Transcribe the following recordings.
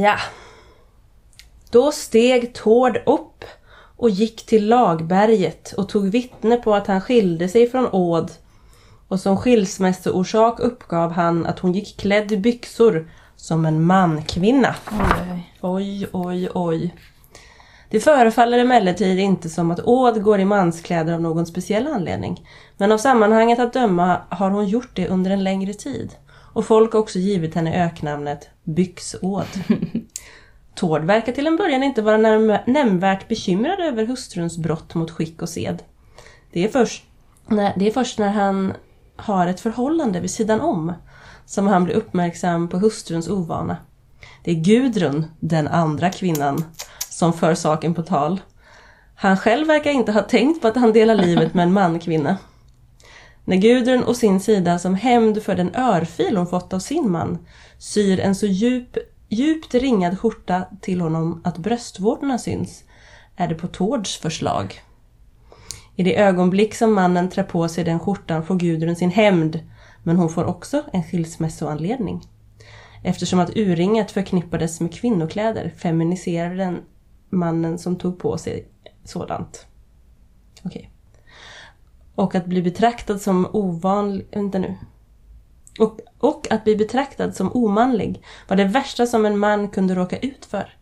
Ja. Då steg Tord upp och gick till Lagberget och tog vittne på att han skilde sig från Åd. Och som skilsmässoorsak uppgav han att hon gick klädd i byxor som en mankvinna. Oj, Oj, oj. Det förefaller emellertid inte som att Åd går i manskläder av någon speciell anledning. Men av sammanhanget att döma har hon gjort det under en längre tid. Och folk har också givit henne öknamnet Byxåd. Tord verkar till en början inte vara nämnvärt bekymrad över hustruns brott mot skick och sed. Det är först när, det är först när han har ett förhållande vid sidan om som han blir uppmärksam på hustruns ovana. Det är Gudrun, den andra kvinnan, som för saken på tal. Han själv verkar inte ha tänkt på att han delar livet med en mankvinna. När Gudrun å sin sida som hämnd för den örfil hon fått av sin man syr en så djup, djupt ringad skjorta till honom att bröstvårtorna syns är det på Tords förslag. I det ögonblick som mannen trär på sig den skjortan får Gudrun sin hämnd men hon får också en skilsmässoanledning. Eftersom att urringet förknippades med kvinnokläder feminiserade den mannen som tog på sig sådant. Okej. Och att bli betraktad som ovanlig... Vänta nu. Och, och att bli betraktad som omanlig var det värsta som en man kunde råka ut för.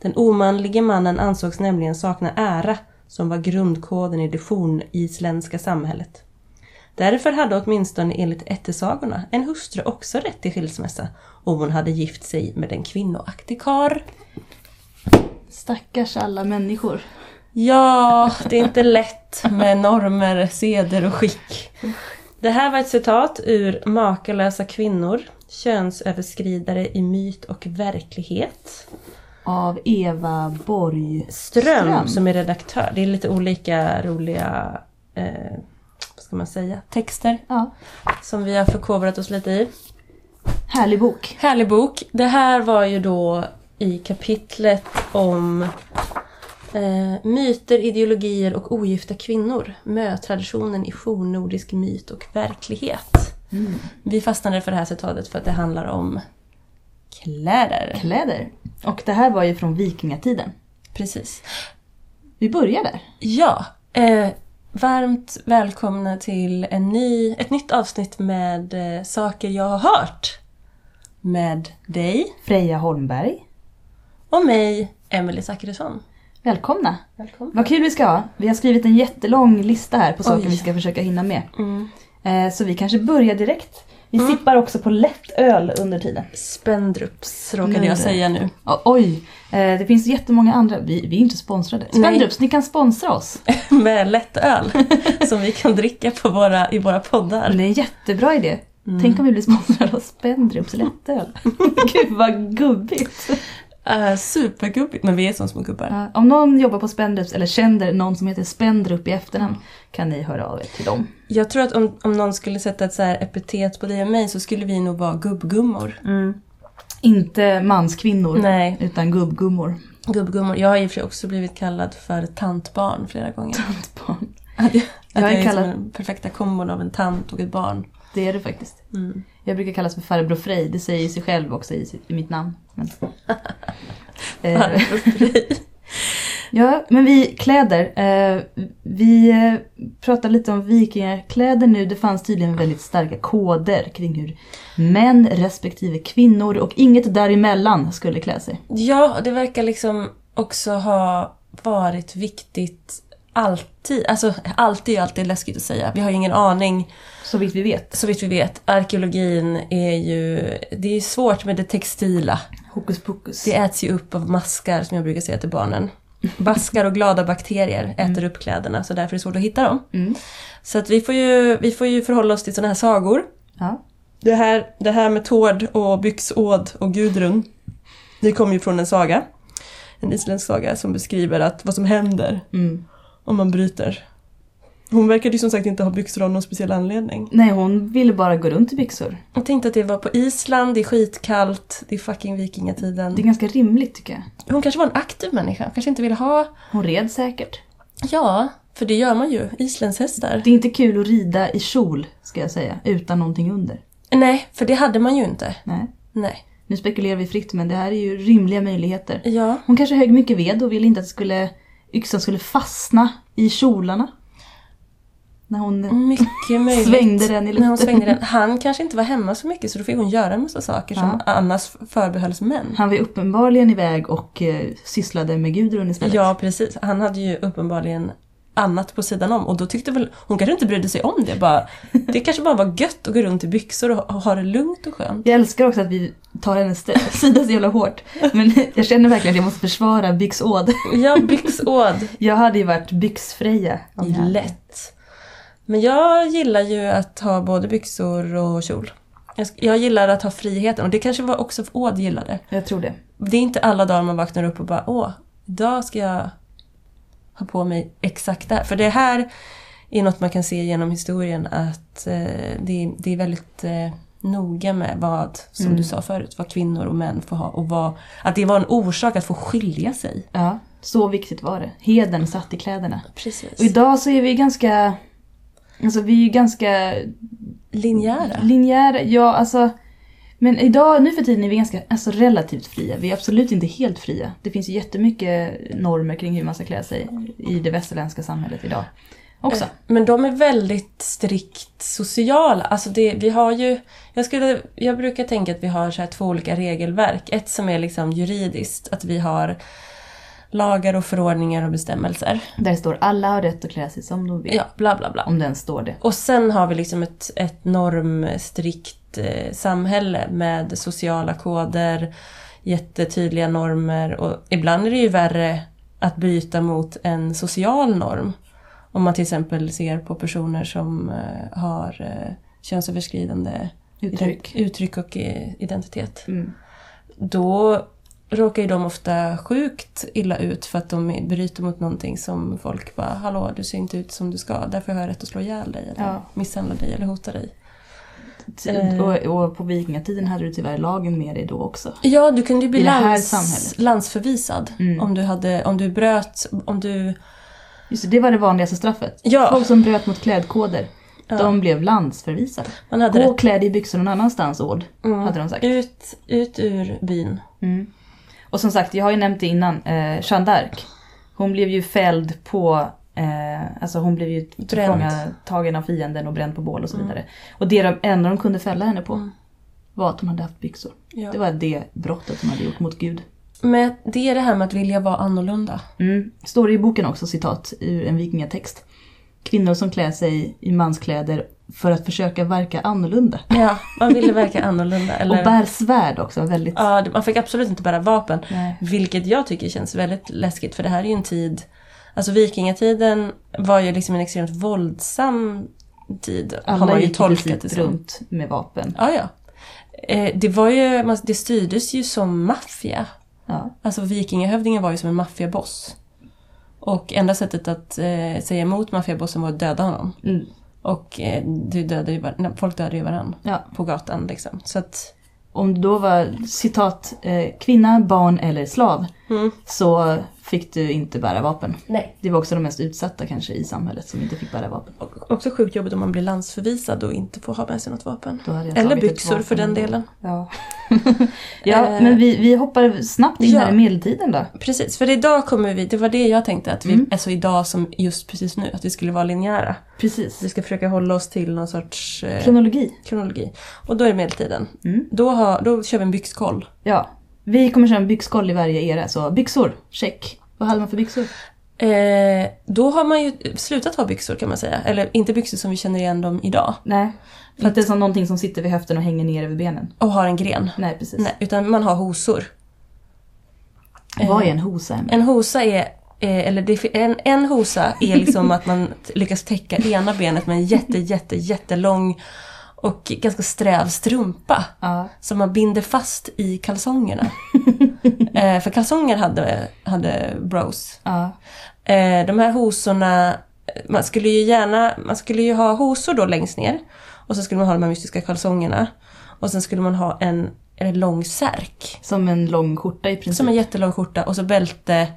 Den omanlige mannen ansågs nämligen sakna ära som var grundkoden i det fornisländska samhället. Därför hade åtminstone enligt ättesagorna en hustru också rätt till skilsmässa om hon hade gift sig med en kvinnoaktig karl. Stackars alla människor. Ja, det är inte lätt med normer, seder och skick. Det här var ett citat ur Makalösa kvinnor, könsöverskridare i myt och verklighet. Av Eva Borg Ström, som är redaktör. Det är lite olika roliga, eh, vad ska man säga, texter Ja, som vi har förkovrat oss lite i. härlig bok. Härlig bok. Det här var ju då i kapitlet om eh, myter, ideologier och ogifta kvinnor. Mötraditionen i fornnordisk myt och verklighet. Vi fastnade för det här citatet för att det handlar om kläder. Kläder. Och det här var ju från vikingatiden. Precis. Vi börjar där. Ja, eh, varmt välkomna till en ny, ett nytt avsnitt med eh, saker jag har hört. Med dig Freja Holmberg. och mig, Emelie Zackrisson. Välkomna. Välkommen. Vad kul vi ska ha. Vi har skrivit en jättelång lista här på saker Oj. vi ska försöka hinna med. Mm. Eh, så vi kanske börjar direkt. Vi sippar också på lätt öl under tiden. Spendrups råkade Nu jag säga nu. Oj, eh, det finns jättemånga andra. Vi, vi är inte sponsrade. Spendrups, ni kan sponsra oss. Med lättöl som vi kan dricka på våra, i våra poddar. Det är en jättebra idé. Tänk om vi blir sponsrade av Spendrups lättöl. Gud vad gubbigt. Uh, supergubbigt, men vi är som små gubbar. Ja, om någon jobbar på Spendrups eller känner någon som heter Spendrup i efternamn kan ni höra av er till dem. Jag tror att om, om någon skulle sätta ett så här epitet på dig och mig så skulle vi nog vara gubbgummor. Inte manskvinnor, Nej. utan gubbgummor. Gubbgummor. Jag har i och för sig också blivit kallad för tantbarn flera gånger. Barn. Att jag, Jag är jag är kallad- som den perfekta kombon av en tant och ett barn. Det är det faktiskt. Mm. Jag brukar kallas för farbror Frej, det säger sig själv också i, sitt, i mitt namn. Men... Eh. Ja, men vi, kläder. Eh, vi eh, pratar lite om vikingakläder nu. Det fanns tydligen väldigt starka koder kring hur män respektive kvinnor och inget däremellan skulle klä sig. Ja, det verkar liksom också ha varit viktigt alltid. Alltså alltid är alltid läskigt att säga. Vi har ju ingen aning Så vitt vi vet. så vitt vi vet. Arkeologin är ju... Det är svårt med det textila. Hokus pokus. Det äts ju upp av maskar som jag brukar säga till barnen. Baskar och glada bakterier äter upp kläderna så därför är det svårt att hitta dem. Mm. Så att vi får ju, vi får ju förhålla oss till sådana här sagor. Ja. Det här, det här med Tord och Byxåd och Gudrun, det kommer ju från en saga. En isländsk saga som beskriver att vad som händer Mm. om man bryter. Hon verkade ju som sagt inte ha byxor av någon speciell anledning. Nej, hon ville bara gå runt i byxor. Jag tänkte att det var på Island, det är skitkallt, det är fucking vikingatiden. Det är ganska rimligt tycker jag. Hon kanske var en aktiv människa, kanske inte ville ha... Hon red säkert. Ja, för det gör man ju. Islandshästar. Det är inte kul att rida i kjol, ska jag säga, utan någonting under. Nej, för det hade man ju inte. Nej. Nej. Nu spekulerar vi fritt men det här är ju rimliga möjligheter. Ja. Hon kanske högg mycket ved och ville inte att det skulle, yxan skulle fastna i kjolarna. När hon Mycket möjligt. svängde den i När hon svängde den. Han kanske inte var hemma så mycket så då fick hon göra en massa saker som annars förbehölls män. Han var ju uppenbarligen iväg och eh, sysslade med Gudrun istället. Ja, precis. Han hade ju uppenbarligen annat på sidan om och då tyckte väl hon kanske inte brydde sig om det. Bara, det kanske bara var gött att gå runt i byxor och ha- det lugnt och skönt. Jag älskar också att vi tar hennes sida så jävla hårt. Men jag känner verkligen att jag måste försvara byxåd. Ja, byxåd. Jag hade ju varit byxfreja. Lätt. Men jag gillar ju att ha både byxor och kjol. Jag, gillar att ha friheten och det kanske var också Åd gillade. Jag tror det. Det är inte alla dagar man vaknar upp och bara åh, idag ska jag ha på mig exakt det här. För det här är något man kan se genom historien att eh, det, är- det är väldigt eh, noga med vad, som Mm. du sa förut, vad kvinnor och män får ha och vad, att det var en orsak att få skilja sig. Ja, så viktigt var det. Heden satt i kläderna. Precis. Och idag så är vi ganska... Alltså vi är ju ganska Linjära. linjära. Ja, alltså... Men idag, nu för tiden är vi ganska alltså, relativt fria. Vi är absolut inte helt fria. Det finns ju jättemycket normer kring hur man ska klä sig i det västerländska samhället idag. Också. Eh, Men de är väldigt strikt sociala. Alltså det, vi har ju, jag, skulle, jag brukar tänka att vi har så här två olika regelverk. Ett som är liksom juridiskt, att vi har lagar och förordningar och bestämmelser. Där det står alla har rätt att klä sig som de vill. Ja, bla bla bla. Om den står det. Och sen har vi liksom ett, ett normstrikt eh, samhälle med sociala koder, jättetydliga normer och ibland är det ju värre att bryta mot en social norm. Om man till exempel ser på personer som eh, har eh, könsöverskridande Uttryck. uttryck och eh, identitet. Mm. Då råkar ju de ofta sjukt illa ut för att de bryter mot någonting som folk bara Hallå, du ser inte ut som du ska, därför har jag rätt att slå ihjäl dig eller Ja. misshandla dig eller hota dig. Eh. Och, och på vikingatiden hade du tyvärr lagen med dig då också. Ja, du kunde ju bli lands, landsförvisad Mm. om, du hade, om du bröt, om du... Just det, det var det vanligaste straffet. Ja. Folk som bröt mot klädkoder, Ja. de blev landsförvisade. Man hade Gå rätt. och klä dig i byxor någon annanstans, Ord, Mm. hade de sagt. Ut, ut ur byn. Mm. Och som sagt, jag har ju nämnt det innan, eh, Jeanne d'Arc. Hon blev ju fälld på, eh, alltså hon blev ju tillfångatagen av fienden och bränd på bål och så vidare. Och det de, enda de kunde fälla henne på Mm. var att hon hade haft byxor. Ja. Det var det brottet hon hade gjort mot Gud. Men det är det här med att vilja vara annorlunda. Mm. Står det i boken också, citat ur en vikingatext. Kvinnor som klär sig i manskläder för att försöka verka annorlunda. Ja, man ville verka annorlunda. Eller... Och bär svärd också, väldigt... Ja, man fick absolut inte bära vapen. Nej. Vilket jag tycker känns väldigt läskigt för det här är ju en tid... Alltså vikingatiden var ju liksom en extremt våldsam tid. har Alla man ju gick tolkat det som. runt med vapen. Ja, ja. Eh, det var ju, det styrdes ju som maffia. Ja. Alltså vikingahövdingen var ju som en maffiaboss. Och enda sättet att eh, säga emot maffiabossen var att döda honom. Mm. Och eh, du ju var- folk dödade ju varandra ja. på gatan liksom. Så att... Om det då var citat eh, kvinna, barn eller slav Mm. så fick du inte bära vapen. Nej. Det var också de mest utsatta kanske i samhället som inte fick bära vapen. Och också sjukt jobbigt om man blir landsförvisad och inte får ha med sig något vapen. Eller byxor vapen för den delen. Ja, ja Eh. men vi, vi hoppar snabbt in Ja. här i medeltiden då. Precis, för idag kommer vi, det var det jag tänkte att vi, Mm. alltså idag som just precis nu, att vi skulle vara linjära. Precis. Vi ska försöka hålla oss till någon sorts eh, Kronologi. kronologi. Och då är det medeltiden. Mm. Då, har, då kör vi en byxkoll. Ja. Vi kommer köra en byxkoll i varje era, så byxor, check. Vad hade man för byxor? Eh, då har man ju slutat ha byxor kan man säga. Eller inte byxor som vi känner igen dem idag. Nej. Inte som någonting som sitter vid höften och hänger ner över benen. Och har en gren. Nej, precis. Nej, utan man har hosor. Vad är Eh, en hosa? Emil? En hosa är, eh, eller det, en, en hosa är liksom att man lyckas täcka ena benet med en jätte, jätte, jättelång och ganska sträv strumpa. Ja. Som man binder fast i kalsongerna. eh, för kalsonger hade, hade bros. Ja. Eh, de här hosorna, man skulle ju gärna, man skulle ju ha hosor då längst ner. Och så skulle man ha de här mystiska kalsongerna. Och sen skulle man ha en, en lång särk. Som en lång skjorta i princip. Som en jättelång skjorta och så bälte,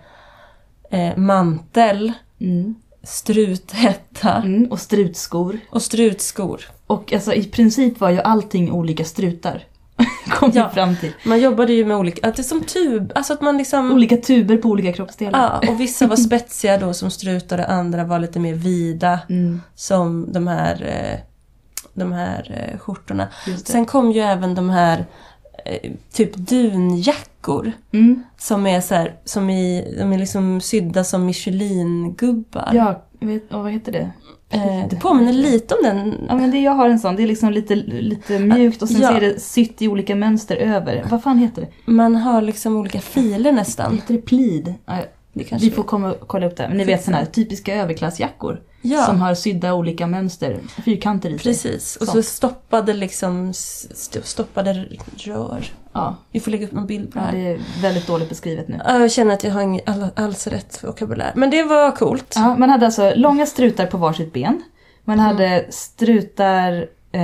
eh, mantel, Mm. Struthätta Mm, och strutskor. och strutskor. Och alltså i princip var ju allting olika strutar. Kom Ja. fram till. Man jobbade ju med olika, att det är som tub, alltså att man liksom... Olika tuber på olika kroppsdelar. Ja, och vissa var spetsiga då som strutar och andra var lite mer vida. Mm, Som de här, eh, de här eh, skjortorna. Sen kom ju även de här typ dunjackor. Mm, Som är så här, som i, de är liksom sydda som Michelin-gubbar. ja, vet, oh, vad heter det? Eh, det påminner lite om den. Ja men det, jag har en sån, det är liksom lite, lite mjukt och sen Ja. så är det sytt i olika mönster över. Vad fan heter det? Man har liksom olika filer nästan. Heter det plid? Ja, vi får komma och kolla upp det. Men ni vet såna här typiska överklassjackor. Ja. Som har sydda olika mönster, fyrkanter i sig. Precis. Och så stoppade liksom st- stoppade rör. Ja, Vi får lägga upp någon bild på det ja, här. det är väldigt dåligt beskrivet nu. Ja, Jag känner att jag har ing- all, alls rätt vokabulär. Men det var coolt. Ja, man hade alltså långa strutar på varsitt ben. Man hade strutar eh,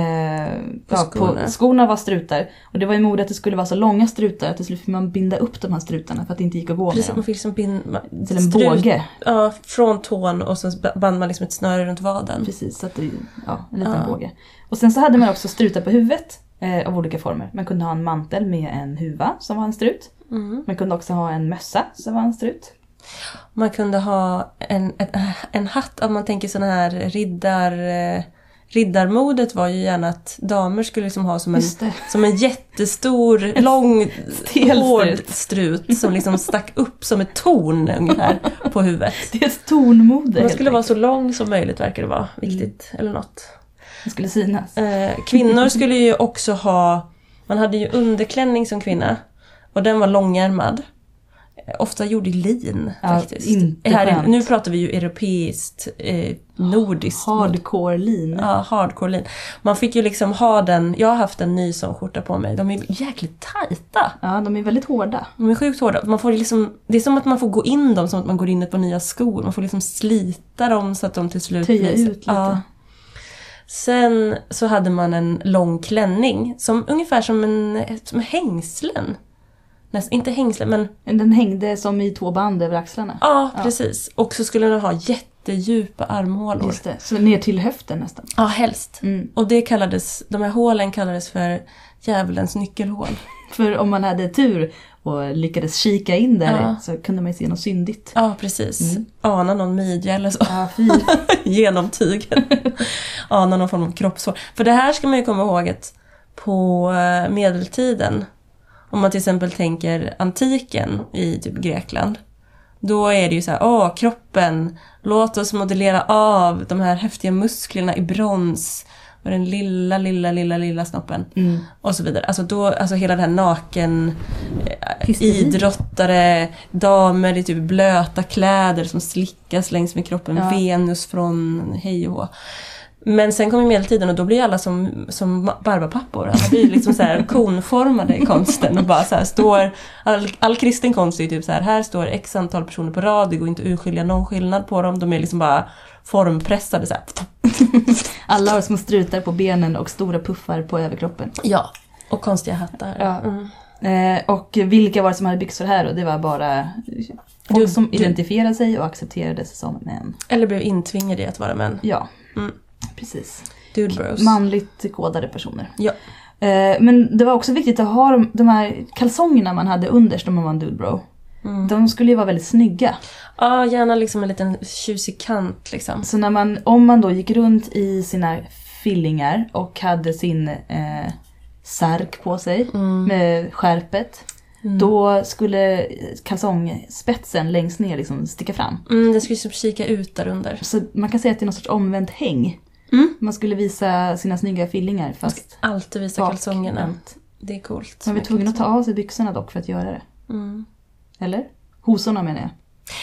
ja, skorna. på skorna var strutar. Och det var ju mode att det skulle vara så långa strutar att till slut fick man binda upp de här strutarna för att det inte gick att gå med Precis, man dem. fick liksom binda... Till en båge. Ja, från tån och så band man liksom ett snöre runt vaden. Precis, så att det, ja, en liten Ja. båge. Och sen så hade man också strutar på huvudet eh, av olika former. Man kunde ha en mantel med en huva som var en strut. Mm. Man kunde också ha en mössa som var en strut. Man kunde ha en, en, en hatt, om man tänker sådana här riddar... Riddarmodet var ju gärna att damer skulle liksom ha som en, som en jättestor, lång, hård strut. som liksom stack upp som ett torn ungefär på huvudet. Det är ett tornmode helt skulle vara så lång som möjligt verkar det vara. Viktigt, eller något. Det skulle synas. Eh, kvinnor skulle ju också ha, man hade ju underklänning som kvinna. Och den var långärmad. Ofta gjord i lin Ja, faktiskt. inte Här, skönt. nu pratar vi ju europeiskt, eh, nordiskt. Hardcore lin. Ja, hardcore lin. Man fick ju liksom ha den, jag har haft en ny sån skjorta på mig. De är jäkligt tajta. Ja, de är väldigt hårda. De är sjukt hårda. Man får liksom, det är som att man får gå in dem som att man går in ett par nya skor. Man får liksom slita dem så att de till slut Töja ut lite. Ja. Sen så hade man en lång klänning, som, ungefär som en som hängslen. Näst, inte hängslen, men Den hängde som i två band över axlarna. ja, precis. Och så skulle den ha jättedjupa armhålor. Just det. Så ner till höften nästan. Ja, helst. Mm. Och det kallades, de här hålen kallades för djävulens nyckelhål. För om man hade tur och lyckades kika in där Ja. så kunde man ju se något syndigt. Ja, precis. Mm. Ana någon midja eller så. Ja, genom tygen. Ana någon form av kroppshår. För det här ska man ju komma ihåg att på eh, medeltiden, om man till exempel tänker antiken i typ Grekland, då är det ju så här, åh, kroppen, låt oss modellera av de här häftiga musklerna i brons och den lilla, lilla, lilla, lilla snoppen. Mm. Och så vidare. Alltså, då, alltså hela det här naken... eh, Hysteri. Idrottare, damer i typ blöta kläder som slickas längs med kroppen. Ja. Venus från hej och hå. Men sen kommer medeltiden och då blir alla som, som barbapappor. Alla blir liksom så här konformade i konsten och bara så här står... All, all kristen konst är ju typ så här, här står x antal personer på rad, det går inte att urskilja någon skillnad på dem. De är liksom bara formpressade så här. Alla har små strutar på benen och stora puffar på överkroppen. Ja. Och konstiga hattar. Ja. Mm. Eh, och vilka var det som hade byxor här då? Det var bara folk Du- som du- identifierade sig och accepterades som män. Eller blev intvingade i att vara män. Ja, Mm. Precis. Dude bros. Manligt kodade personer. Ja. Eh, men det var också viktigt att ha de, de här kalsongerna man hade underst om man var en dude bro. Mm. De skulle ju vara väldigt snygga. Ja, gärna liksom en liten tjusig kant liksom. Så när man, om man då gick runt i sina fillingar och hade sin eh, särk på sig med skärpet. Då skulle kalsongspetsen längst ner liksom sticka fram. Mm, den skulle liksom kika ut där under. Så man kan säga att det är någon sorts omvänt häng. Mm. Man skulle visa sina snygga fillingar fast Alltid visa kalsongerna. bakvänt. Det är coolt. Man var tvungen att ta av sig byxorna dock för att göra det. Mm. Eller? Hosorna menar jag.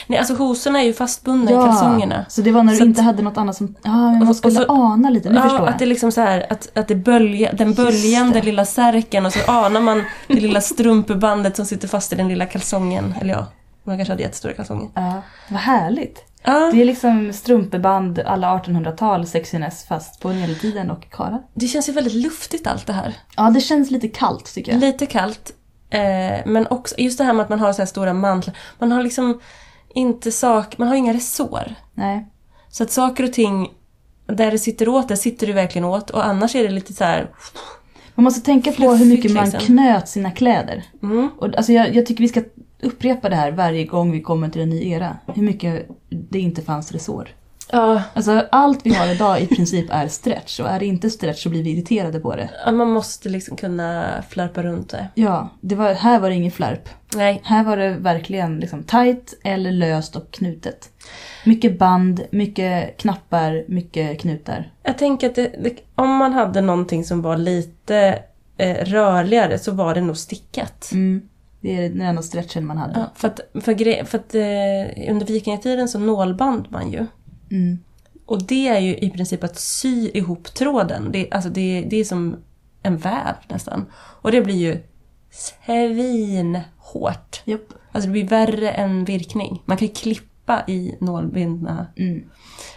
Nej, alltså hosorna är ju fastbundna i kalsongerna. så det var när Så du att- inte hade något annat som... Ja, men man skulle så- ana lite. Nu ja, förstår jag. att det är liksom så här, att, att det bölja, den böljande lilla särken och så anar man det lilla strumpebandet som sitter fast i den lilla kalsongen. Eller ja, man kanske hade jättestora kalsonger. Ja, vad härligt. Ja, Det är liksom strumpeband alla 1800-tal sexiness fast på medeltiden och karlar. det känns ju väldigt luftigt allt det här. Ja, det känns lite kallt tycker jag. Lite kallt. Eh, men också just det här med att man har så här stora mantlar. Man har liksom inte sak, man har inga resår. Nej. Så att saker och ting, där det sitter åt, där sitter det verkligen åt. Och annars är det lite så här... Man måste tänka på hur mycket man liksom. knöt sina kläder. Mm. Och, alltså jag, jag tycker vi ska upprepa det här varje gång vi kommer till en ny era. Hur mycket det inte fanns resår. Ja, Alltså allt vi har idag i princip är stretch och är det inte stretch så blir vi irriterade på det. ja, man måste liksom kunna flärpa runt det. Ja, det var, här var det ingen flärp. Nej, Här var det verkligen liksom tight eller löst och knutet. Mycket band, mycket knappar, mycket knutar. jag tänker att det, det, om man hade någonting som var lite eh, rörligare så var det nog stickat. Mm. Det är den enda stretchen man hade. Ja, för att, för, för att eh, under vikingatiden så nålband man ju. Mm. Och det är ju i princip att sy ihop tråden. Det, alltså det, det är som en väv nästan. Och det blir ju svinhårt. Japp. Alltså det blir värre än virkning. Man kan ju klippa i nålbundna. Mm.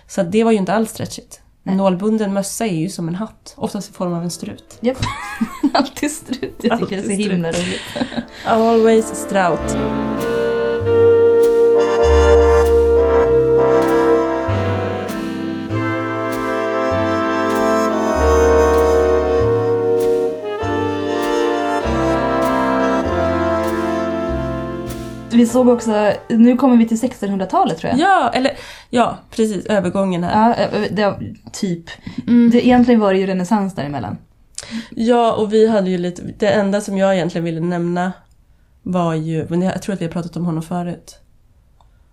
Så det var ju inte alls stretchigt. En nålbunden mössa är ju som en hatt. Oftast i form av en strut. Japp. Alltid strut. Jag tycker det är så himla roligt. Always strout. Vi såg också, nu kommer vi till 1600-talet tror jag. Ja, eller ja, precis. Övergången här. Ja, det, typ. Mm. Det, egentligen var det ju renässans däremellan. Ja, och vi hade ju lite... Det enda som jag egentligen ville nämna var ju... Men jag tror att vi har pratat om honom förut.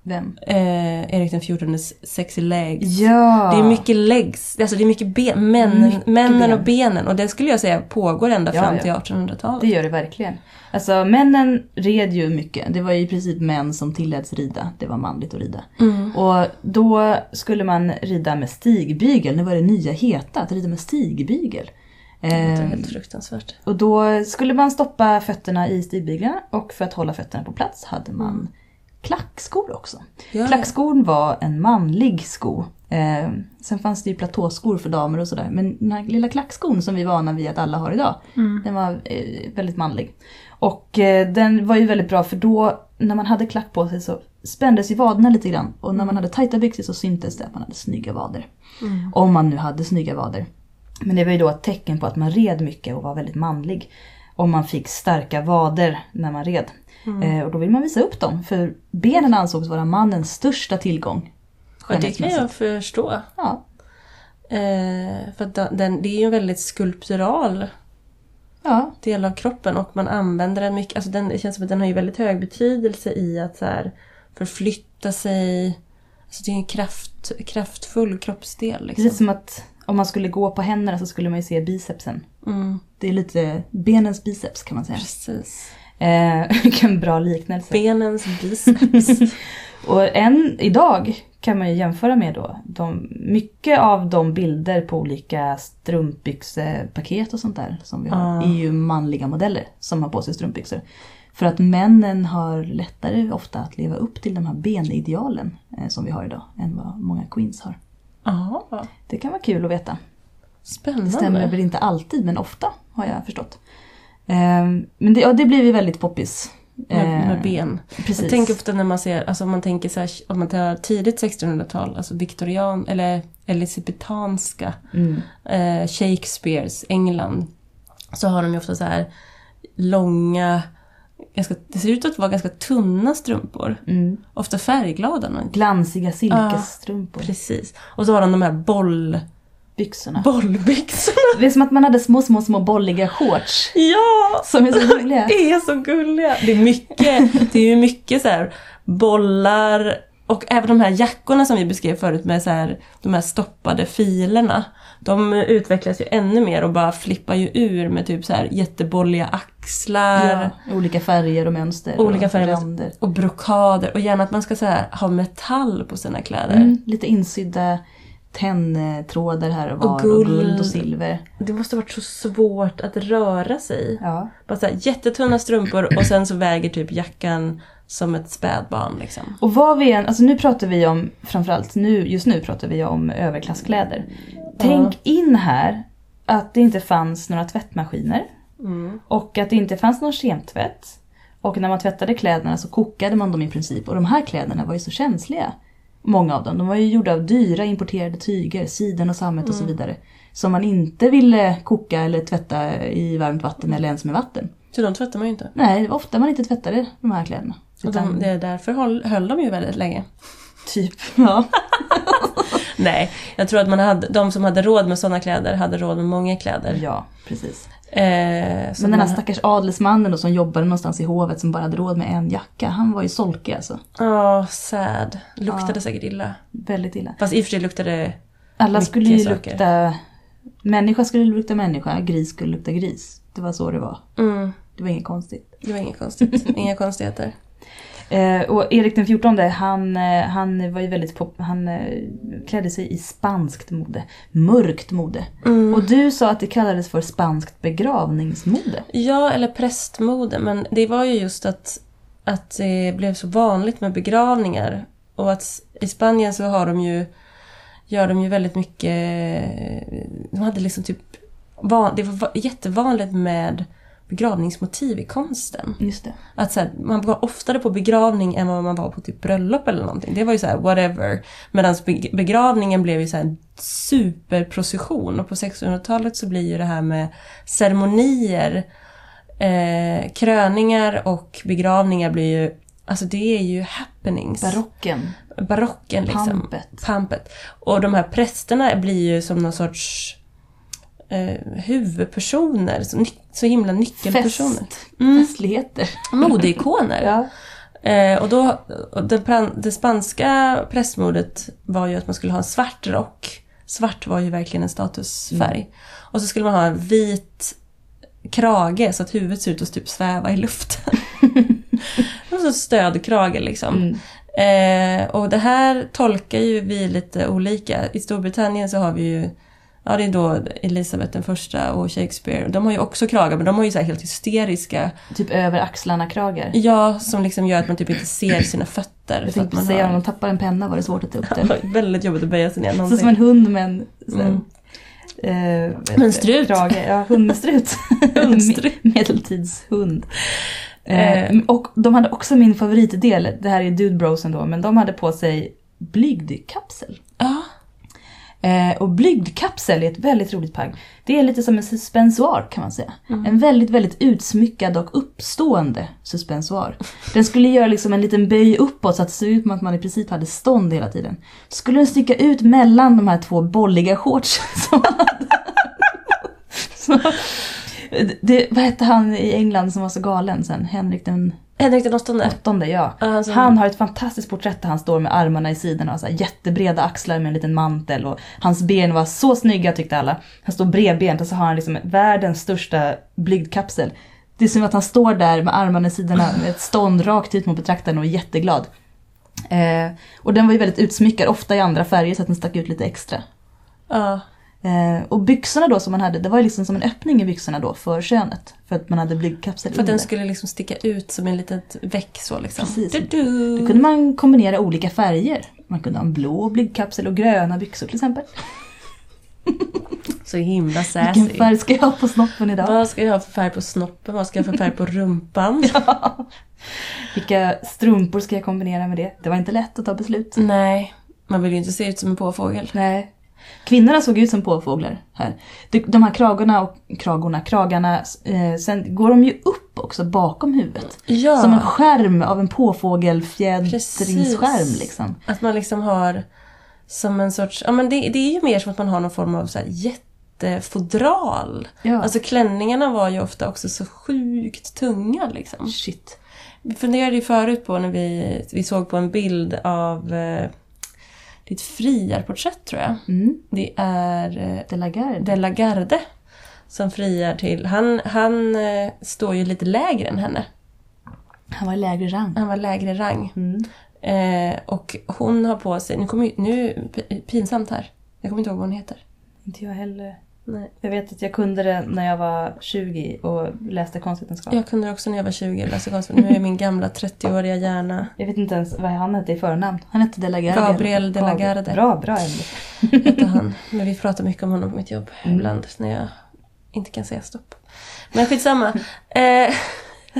Vem? Eh, Erik den XIVs sexy legs. Ja! Det är mycket legs, alltså det är mycket ben, män, Mycket männen ben. och benen. Och det skulle jag säga pågår ända Ja, fram ja. till 1800-talet. Det gör det verkligen. Alltså männen red ju mycket. Det var ju i princip män som tilläts rida. Det var manligt att rida. Mm. Och då skulle man rida med stigbygel. Nu var det nya heta, att rida med stigbygel. Det är helt fruktansvärt. och då skulle man stoppa fötterna i stigbyglarna och för att hålla fötterna på plats hade man klackskor också. Ja, Klackskon var en manlig sko. Eh, sen fanns det ju platåskor för damer och sådär. Men den här lilla klackskon som vi är vana vid att alla har idag, Mm. den var eh, väldigt manlig. Och eh, den var ju väldigt bra för då när man hade klack på sig så spändes ju vaderna lite grann. Och när man hade tajta byxor så syntes det att man hade snygga vader. Mm. Om man nu hade snygga vader. Men det var ju då ett tecken på att man red mycket och var väldigt manlig. Om man fick starka vader när man red. Mm. Eh, och då vill man visa upp dem, för benen ansågs vara mannens största tillgång. Och det kan jag förstå. Ja. Eh, för den, det är ju en väldigt skulptural ja, del av kroppen och man använder den mycket. Alltså den, det känns som att den har ju väldigt hög betydelse i att så här, förflytta sig. Alltså det är en kraft, kraftfull kroppsdel. Liksom. precis som att om man skulle gå på händerna så skulle man ju se bicepsen. Mm, Det är lite benens biceps kan man säga. precis. Eh, vilken bra liknelse. Benens biceps. Och än idag kan man ju jämföra med då, de, mycket av de bilder på olika strumpbyxepaket och sånt där som vi har Ja. är ju manliga modeller som har på sig strumpbyxor. För att männen har lättare ofta att leva upp till de här benidealen eh, som vi har idag än vad många queens har. Ja, Det kan vara kul att veta. Det stämmer spännande. väl inte alltid men ofta har jag förstått. Eh, men det, ja, det blir ju väldigt poppis. Med, med Eh, ben. Precis. Jag tänker ofta när man ser, alltså om man tänker så här, om man tar tidigt 1600-tal, alltså viktorian eller elisabetanska, Mm. eh, Shakespeares England, så har de ju ofta så här långa, ganska, det ser ut att vara ganska tunna strumpor. Mm. Ofta färgglada. Glansiga silkesstrumpor. Precis. Och så har de de här boll, Byxorna. bollbyxorna. Det är som att man hade små, små, små bolliga shorts. Ja! Som är så roliga. Det är så gulliga! Det är mycket, det är ju mycket så här bollar och även de här jackorna som vi beskrev förut med så här, de här stoppade filerna. De utvecklas ju ännu mer och bara flippar ju ur med typ så här jättebolliga axlar. Ja, olika färger och mönster. Olika och färger. ränder. Och brokader och gärna att man ska så här, ha metall på sina kläder. Mm, lite insydda tenntrådar här och var. Och Och, guld. guld och silver. Det måste ha varit så svårt att röra sig. Ja. Bara så här, jättetunna strumpor och sen så väger typ jackan som ett spädbarn liksom. Och vad vi än, alltså nu pratar vi om, framförallt nu, just nu pratar vi om överklasskläder. Tänk in här att det inte fanns några tvättmaskiner. Mm. Och att det inte fanns någon kemtvätt. Och när man tvättade kläderna så kokade man dem i princip. Och de här kläderna var ju så känsliga. Många av dem. De var ju gjorda av dyra importerade tyger, siden och sammet och så vidare. Som man inte ville koka eller tvätta i varmt vatten eller ens med vatten. Så de tvättar man ju inte. Nej, det var ofta man inte tvättade de här kläderna. Och Utan, de, det är därför höll, höll de ju väldigt länge. Typ, ja. Nej, jag tror att man hade, de som hade råd med sådana kläder hade råd med många kläder. Ja, precis. Eh, så Men den här stackars adelsmannen då, som jobbade någonstans i hovet som bara hade råd med en jacka, han var ju solkig alltså. Ja, sad. Luktade Ja. säkert illa. Väldigt illa. Fast i och för sig luktade... Alla skulle ju saker. lukta... Människa skulle lukta människa, gris skulle lukta gris. Det var så det var. Mm, Det var inget konstigt. det var inget konstigt. Inga konstigheter. Eh, och Erik den XIV, han, eh, han var ju väldigt pop- han eh, klädde sig i spanskt mode. Mörkt mode. Mm. Och du sa att det kallades för spanskt begravningsmode. Ja, eller prästmode. Men det var ju just att, att det blev så vanligt med begravningar. Och att i Spanien så har de ju, gör de ju väldigt mycket... De hade liksom typ... Det var va- jättevanligt med begravningsmotiv i konsten. Just det. Att så här, man var oftare på begravning än vad man var på typ bröllop eller någonting. Det var ju så här, whatever. Medan be- begravningen blev ju så här en superprocession. Och på 1600-talet så blir ju det här med ceremonier, eh, kröningar och begravningar blir ju, alltså det är ju happenings. Barocken. Barocken liksom. Pampet. Pampet. Och de här prästerna blir ju som någon sorts eh, huvudpersoner, så, så himla nyckelpersoner. Fest. Mm. Festligheter. Modeikoner. Ja. Eh, och då, och det, det spanska prästmodet var ju att man skulle ha en svart rock. Svart var ju verkligen en statusfärg. Och så skulle man ha en vit krage så att huvudet ser ut att typ sväva i luften. Så stödkrage liksom. Mm. Eh, och det här tolkar ju vi lite olika. I Storbritannien så har vi ju Ja, det är då Elisabeth den första och Shakespeare. De har ju också kragar, men de har ju så här helt hysteriska Typ över axlarna kragar. Ja, som liksom gör att man typ inte ser sina fötter. Jag tänkte man säga om har... de tappar en penna var det svårt att ta upp den. Väldigt jobbigt att böja sig ner Så som en hund med en Mm. eh, vet En du, strut. Krage. Ja. Hundstrut. Me- Medeltidshund. Eh, Eh. och de hade också min favoritdel, det här är Dude Brosen då, men de hade på sig blygdkapsel. Ja, Eh, och blygdkapsel är ett väldigt roligt plagg. Det är lite som en suspensoar kan man säga. Mm. En väldigt, väldigt utsmyckad och uppstående suspensoar. Den skulle göra liksom en liten böj uppåt så att det ser ut som att man i princip hade stånd hela tiden. Skulle den sticka ut mellan de här två bolliga shortsen som man hade. så, det, vad hette han i England som var så galen sen? Henrik den Henrik den åttonde. åttonde, ja. Alltså- Han har ett fantastiskt porträtt där han står med armarna i sidorna och så här jättebreda axlar med en liten mantel och hans ben var så snygga tyckte alla. Han står bredbent och så har han liksom världens största blygdkapsel. Det är som att han står där med armarna i sidorna med ett stånd rakt ut mot betraktaren och är jätteglad. Eh, och den var ju väldigt utsmyckad, ofta i andra färger så att den stack ut lite extra. Ja. Eh, och byxorna då som man hade, det var ju liksom som en öppning i byxorna då för könet. För att man hade blygdkapsel För att den skulle liksom sticka ut som en litet väck så liksom. Precis. Du-du. Då kunde man kombinera olika färger. Man kunde ha en blå blygdkapsel och gröna byxor till exempel. Så himla Vilken sassy. färg ska jag ha på snoppen idag? Vad ska jag ha för färg på snoppen? Vad ska jag ha för färg på rumpan? Vilka strumpor ska jag kombinera med det? Det var inte lätt att ta beslut. Nej, man vill ju inte se ut som en påfågel. Nej. Kvinnorna såg ut som påfåglar här. De, här kragorna och kragorna, kragarna, eh, sen går de ju upp också bakom huvudet. Ja, Som en skärm av en påfågelfjädringsskärm liksom. att man liksom har som en sorts... Ja men det, det är ju mer som att man har någon form av så här jättefodral. Ja. Alltså klänningarna var ju ofta också så sjukt tunga liksom. Shit. Vi funderade ju förut på när vi, vi såg på en bild av eh, ditt friarporträtt tror jag. Mm. Det är eh, De la Garde. De la Garde som friar till... Han, han eh, står ju lite lägre än henne. Han var lägre rang. Han var lägre rang. Mm. Eh, och hon har på sig... Nu kommer nu pinsamt här. Jag kommer inte ihåg vad hon heter. Inte jag heller. Nej. Jag vet att jag kunde det när jag var 20 och läste konstvetenskap. Jag kunde det också när jag var 20 och läste konst. Nu är min gamla 30-åriga hjärna... Jag vet inte ens vad han hette i förnamn. Han hette De la Garde. Gabriel de la. Garde. Bra, bra. Hette han. Men vi pratar mycket om honom på mitt jobb ibland när jag inte kan säga stopp. Men skitsamma. Eh,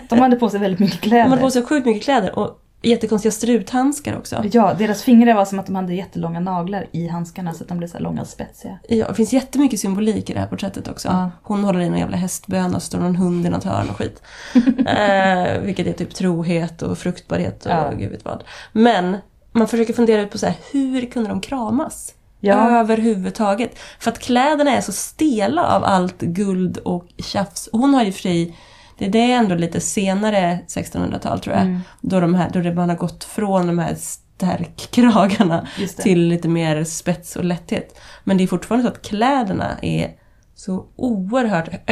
De hade på sig väldigt mycket kläder. de hade på sig sjukt mycket kläder och jättekonstiga struthandskar också. Ja, deras fingrar var som att de hade jättelånga naglar i handskarna så att de blev så långa och spetsiga. Ja, det finns jättemycket symbolik i det här porträttet också. Ja. Hon håller i någon jävla hästböna och står någon hund i något hörn och skit. eh, vilket är typ trohet och fruktbarhet och Ja. gud vet vad. Men man försöker fundera ut på så här, hur kunde de kramas? Ja. Överhuvudtaget. För att kläderna är så stela av allt guld och tjafs. Hon har ju för sig, det, det är ändå lite senare 1600-tal tror jag. Mm. Då, de här, då man har gått från de här stärkkragarna till lite mer spets och lätthet. Men det är fortfarande så att kläderna är så oerhört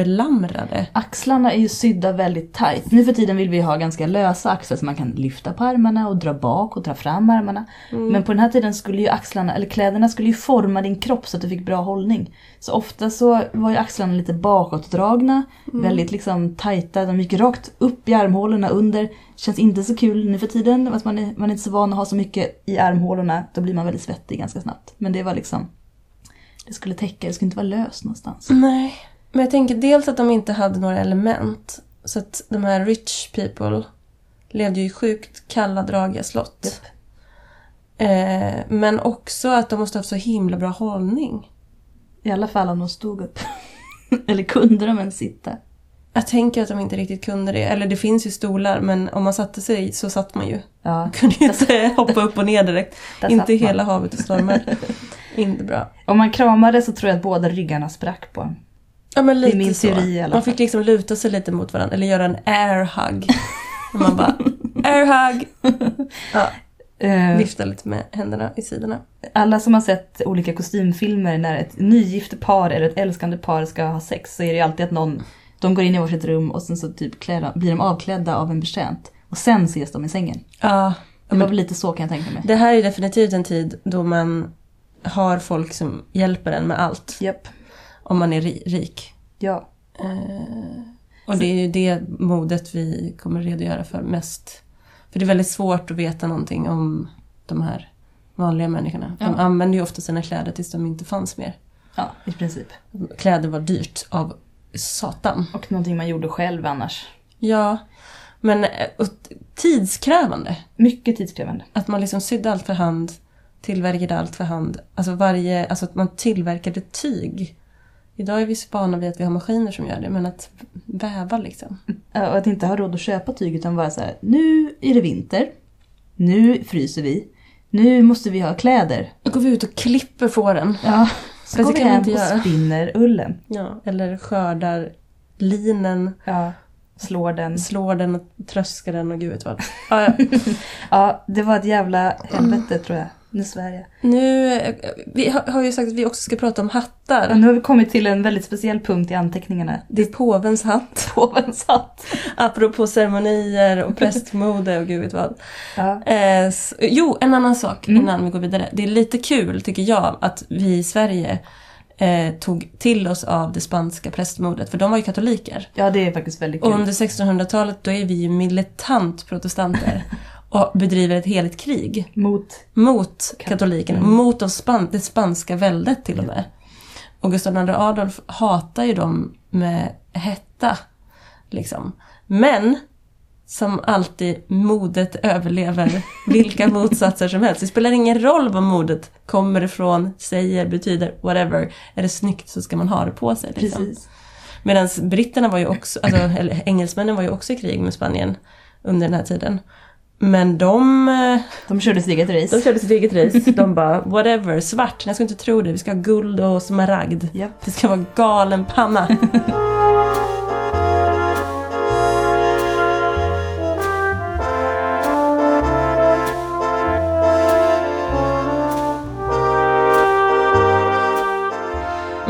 överbelamrade. Axlarna är ju sydda väldigt tight. Nu för tiden vill vi ha ganska lösa axlar så man kan lyfta på armarna och dra bak och dra fram armarna. Men på den här tiden skulle ju axlarna, eller kläderna skulle ju forma din kropp så att du fick bra hållning. Så ofta så var ju axlarna lite bakåtdragna, väldigt liksom tajta, de gick rakt upp i armhålorna under. Känns inte så kul nu för tiden, man är, man är inte så van att ha så mycket i armhålorna. Då blir man väldigt svettig ganska snabbt. Men det var liksom, det skulle täcka, det skulle inte vara löst någonstans. Nej. Men jag tänker dels att de inte hade några element. Så att de här rich people levde ju i sjukt kalla, dragiga slott. Japp. Eh, men också att de måste ha haft så himla bra hållning. I alla fall om de stod upp. Eller kunde de ens sitta? Jag tänker att de inte riktigt kunde det. Eller det finns ju stolar, men om man satte sig så satt man ju. Ja. Kunde ju inte hoppa upp och ner direkt. Inte man. hela havet och stormar. inte bra. Om man kramade så tror jag att båda ryggarna sprack på en. Ja men Det är lite min så. teori i alla Man fick liksom luta sig lite mot varandra, eller göra en air hug. Man bara, air hug! Ja, Eh, vifta lite med händerna i sidorna. alla som har sett olika kostymfilmer när ett nygift par eller ett älskande par ska ha sex så är det ju alltid att någon, de går in i varsitt rum och sen så typ klär blir de avklädda av en betjänt. Och sen ses de i sängen. Ja, Det var väl lite så kan jag tänka mig. det här är definitivt en tid då man har folk som hjälper en med allt. Japp. Om man är ri- rik. Ja. Eh, och det är ju det modet vi kommer redogöra för mest. För det är väldigt svårt att veta någonting om de här vanliga människorna. De Ja. använder ju ofta sina kläder tills de inte fanns mer. Ja, i princip. Kläder var dyrt av satan. Och någonting man gjorde själv annars. Ja, men eh, tidskrävande. Mycket tidskrävande. Att man liksom sydde allt för hand, tillverkade allt för hand. Alltså varje, alltså att man tillverkade tyg. Idag är vi så vana vid att vi har maskiner som gör det, men att väva liksom. Och att inte ha råd att köpa tyg utan bara så här, nu är det vinter. Nu fryser vi. Nu måste vi ha kläder. Då går vi ut och klipper fåren. Ja, så Fast går vi hem inte och göra. spinner ullen. Ja, eller skördar linen, Ja, slår den. slår den och tröskar den och gud vet vad. Ja, det var ett jävla helvete tror jag. Nu jag. Nu, vi har ju sagt att vi också ska prata om hattar. Ja, nu har vi kommit till en väldigt speciell punkt i anteckningarna. Det är påvens hatt. Påvens hatt. Apropå ceremonier och prästmode och gud vet vad. Ja. Eh, jo, en annan sak Mm. innan vi går vidare. Det är lite kul, tycker jag, att vi i Sverige eh, tog till oss av det spanska prästmodet. För de var ju katoliker. ja, det är faktiskt väldigt Och kul. under 1600-talet då är vi ju militant protestanter. och bedriver ett heligt krig Mot... mot katolikerna. Mm. Mot det spanska väldet till och med. Och Gustav II Adolf hatar ju dem med hetta. Liksom. Men som alltid, modet överlever vilka motsatser som helst. Det spelar ingen roll vad modet kommer ifrån, säger, betyder, whatever. Är det snyggt så ska man ha det på sig. Liksom. Medan britterna var ju också, alltså, eller engelsmännen var ju också i krig med Spanien under den här tiden. Men de, eh, De körde sitt eget race. de körde sitt eget race. De bara, whatever, svart, jag ska inte tro det. Vi ska ha guld och smaragd. Japp. Det ska vara galen panna.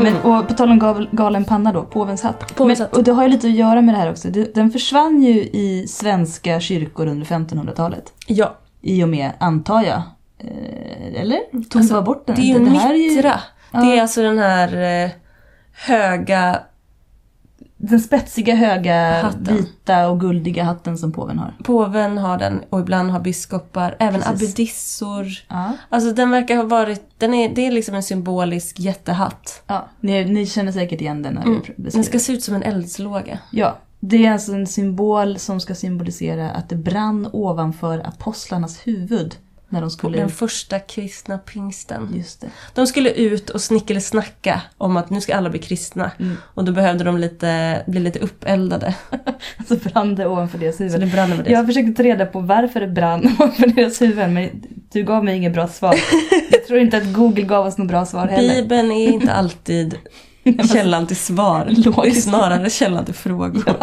Men, och på tal om gal, galen panna då, påvens hatt. Påvens Men, hatt. och det har ju lite att göra med det här också. Det, den försvann ju i svenska kyrkor under 1500-talet. Ja, I och med, antar jag. Eh, eller? Tog Alltså, bara bort den? det är ju här mittra. Ja. Det är alltså den här eh, höga... Den spetsiga, höga, Hatten. vita och guldiga hatten som påven har. Påven har den och ibland har biskopar, även Precis. abbedissor. Ja. Alltså den verkar ha varit, den är, det är liksom en symbolisk jättehatt. ja. Ni, ni känner säkert igen den när Mm. Den ska se ut som en eldslåga. Ja, Det är alltså en symbol som ska symbolisera att det brann ovanför apostlarnas huvud. När de skulle... den första kristna pingsten. Just det. De skulle ut och snickersnacka om att nu ska alla bli kristna. Mm. Och då behövde de lite, bli lite uppeldade. Så brann det ovanför deras Så huvud. det brann det. Jag försökte ta reda på varför det brann ovanför deras huvuden men du gav mig inget bra svar. Jag tror inte att Google gav oss något bra svar heller. Bibeln är inte alltid källan till svar. Det är snarare källan till frågor.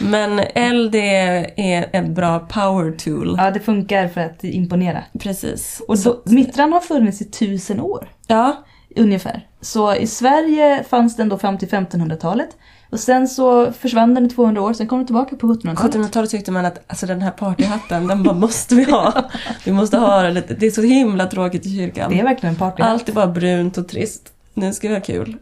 Men eld är är ett bra power tool. Ja, det funkar för att imponera. Precis. Och då, Mittran har funnits i tusen år. ja, Ungefär. Så i Sverige fanns den då fram till 1500-talet. Och sen så försvann den i 200 år, sen kom den tillbaka på 1700-talet. 1700-talet tyckte man att alltså, den här partyhatten, den bara måste vi ha. Vi måste ha den. Det är så himla tråkigt i kyrkan. Det är verkligen en party. Allt är bara brunt och trist. Nu ska vi ha kul.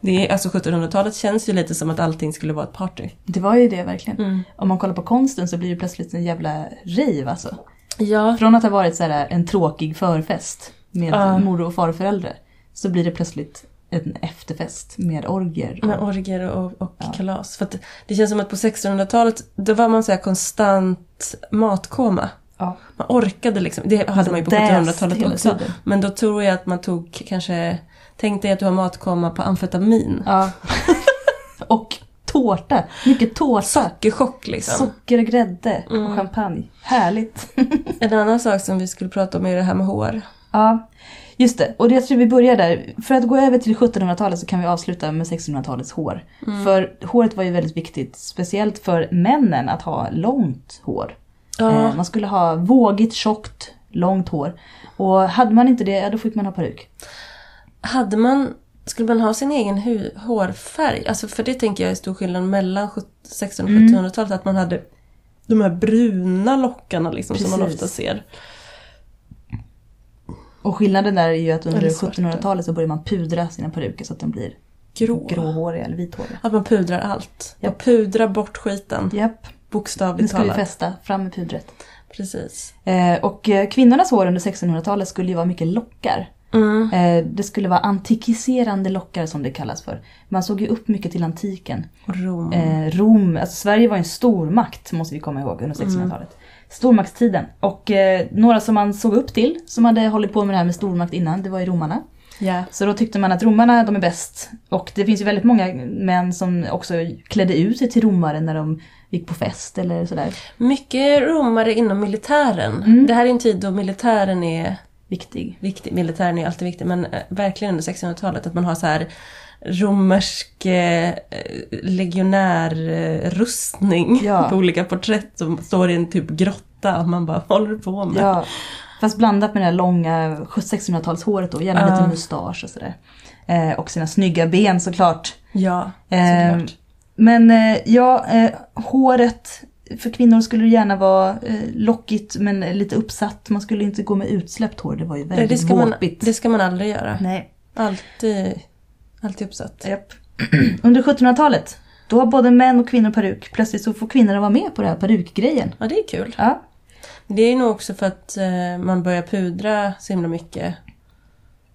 Det är, alltså 1700-talet känns ju lite som att allting skulle vara ett party. Det var ju det verkligen. Mm. Om man kollar på konsten så blir det plötsligt en jävla rave alltså. Ja. Från att ha varit så här en tråkig förfest med Ja. mor och farföräldrar så blir det plötsligt en efterfest med orgier. Med orger och, och Ja. kalas. För det känns som att på 1600-talet, då var man så här konstant matkoma. Ja. Man orkade liksom, det hade man ju på Däst 1700-talet hela också. Men då tror jag att man tog kanske, tänk dig att du har matkoma på amfetamin. Ja. och tårta. Mycket tårta. Sockerchock liksom. Socker och grädde Mm. och champagne. Härligt. En annan sak som vi skulle prata om är det här med hår. ja, just det. Och det tror vi börjar där. För att gå över till 1700-talet så kan vi avsluta med 1600-talets hår. Mm. För håret var ju väldigt viktigt. Speciellt för männen att ha långt hår. Ja, Eh, man skulle ha vågigt, tjockt, långt hår. Och hade man inte det, ja, då fick man ha peruk. Hade man, skulle man ha sin egen hu- hårfärg? Alltså för det tänker jag är stor skillnad mellan 1600 och Mm. 1700-talet. Att man hade de här bruna lockarna liksom som man Precis. ofta ser. Och skillnaden där är ju att under Eller svarta. 1700-talet så börjar man pudra sina peruker så att de blir Grå. gråhåriga eller vithåriga. Att man pudrar allt. Man Japp. pudrar bort skiten. Nu Bokstavligt ska vi talat. fästa. Fram med pudret. Precis. Eh, och eh, kvinnornas hår under 1600-talet skulle ju vara mycket lockar. Mm. Eh, det skulle vara antikiserande lockar som det kallas för. Man såg ju upp mycket till antiken. Rom. Eh, Rom, alltså Sverige var en stormakt måste vi komma ihåg under 1600-talet. Stormaktstiden. Och eh, några som man såg upp till, som hade hållit på med det här med stormakt innan, det var ju romarna. Ja. Så då tyckte man att romarna, de är bäst. Och det finns ju väldigt många män som också klädde ut sig till romare när de gick på fest eller sådär. Mycket romare inom militären. Mm. Det här är en tid då militären är Viktig. viktig. Militären är alltid viktig, men eh, verkligen under 1600-talet att man har så här romersk eh, legionärrustning Ja. på olika porträtt som står i en typ grotta och man bara håller på med? Ja. Fast blandat med det här långa 1600-talshåret då, gärna Ja. lite mustasch och sådär. Eh, och sina snygga ben såklart. Ja, Eh, såklart. Men eh, ja, eh, håret för kvinnor skulle det gärna vara eh, lockigt men lite uppsatt. Man skulle inte gå med utsläppt hår, det var ju väldigt det, ska man, våpigt. det ska man aldrig göra. Nej. Alltid, alltid uppsatt. Japp. Under 1700-talet, då har både män och kvinnor peruk. Plötsligt så får kvinnorna vara med på den här perukgrejen. Ja, det är kul. Ja. Det är nog också för att eh, man börjar pudra så himla mycket.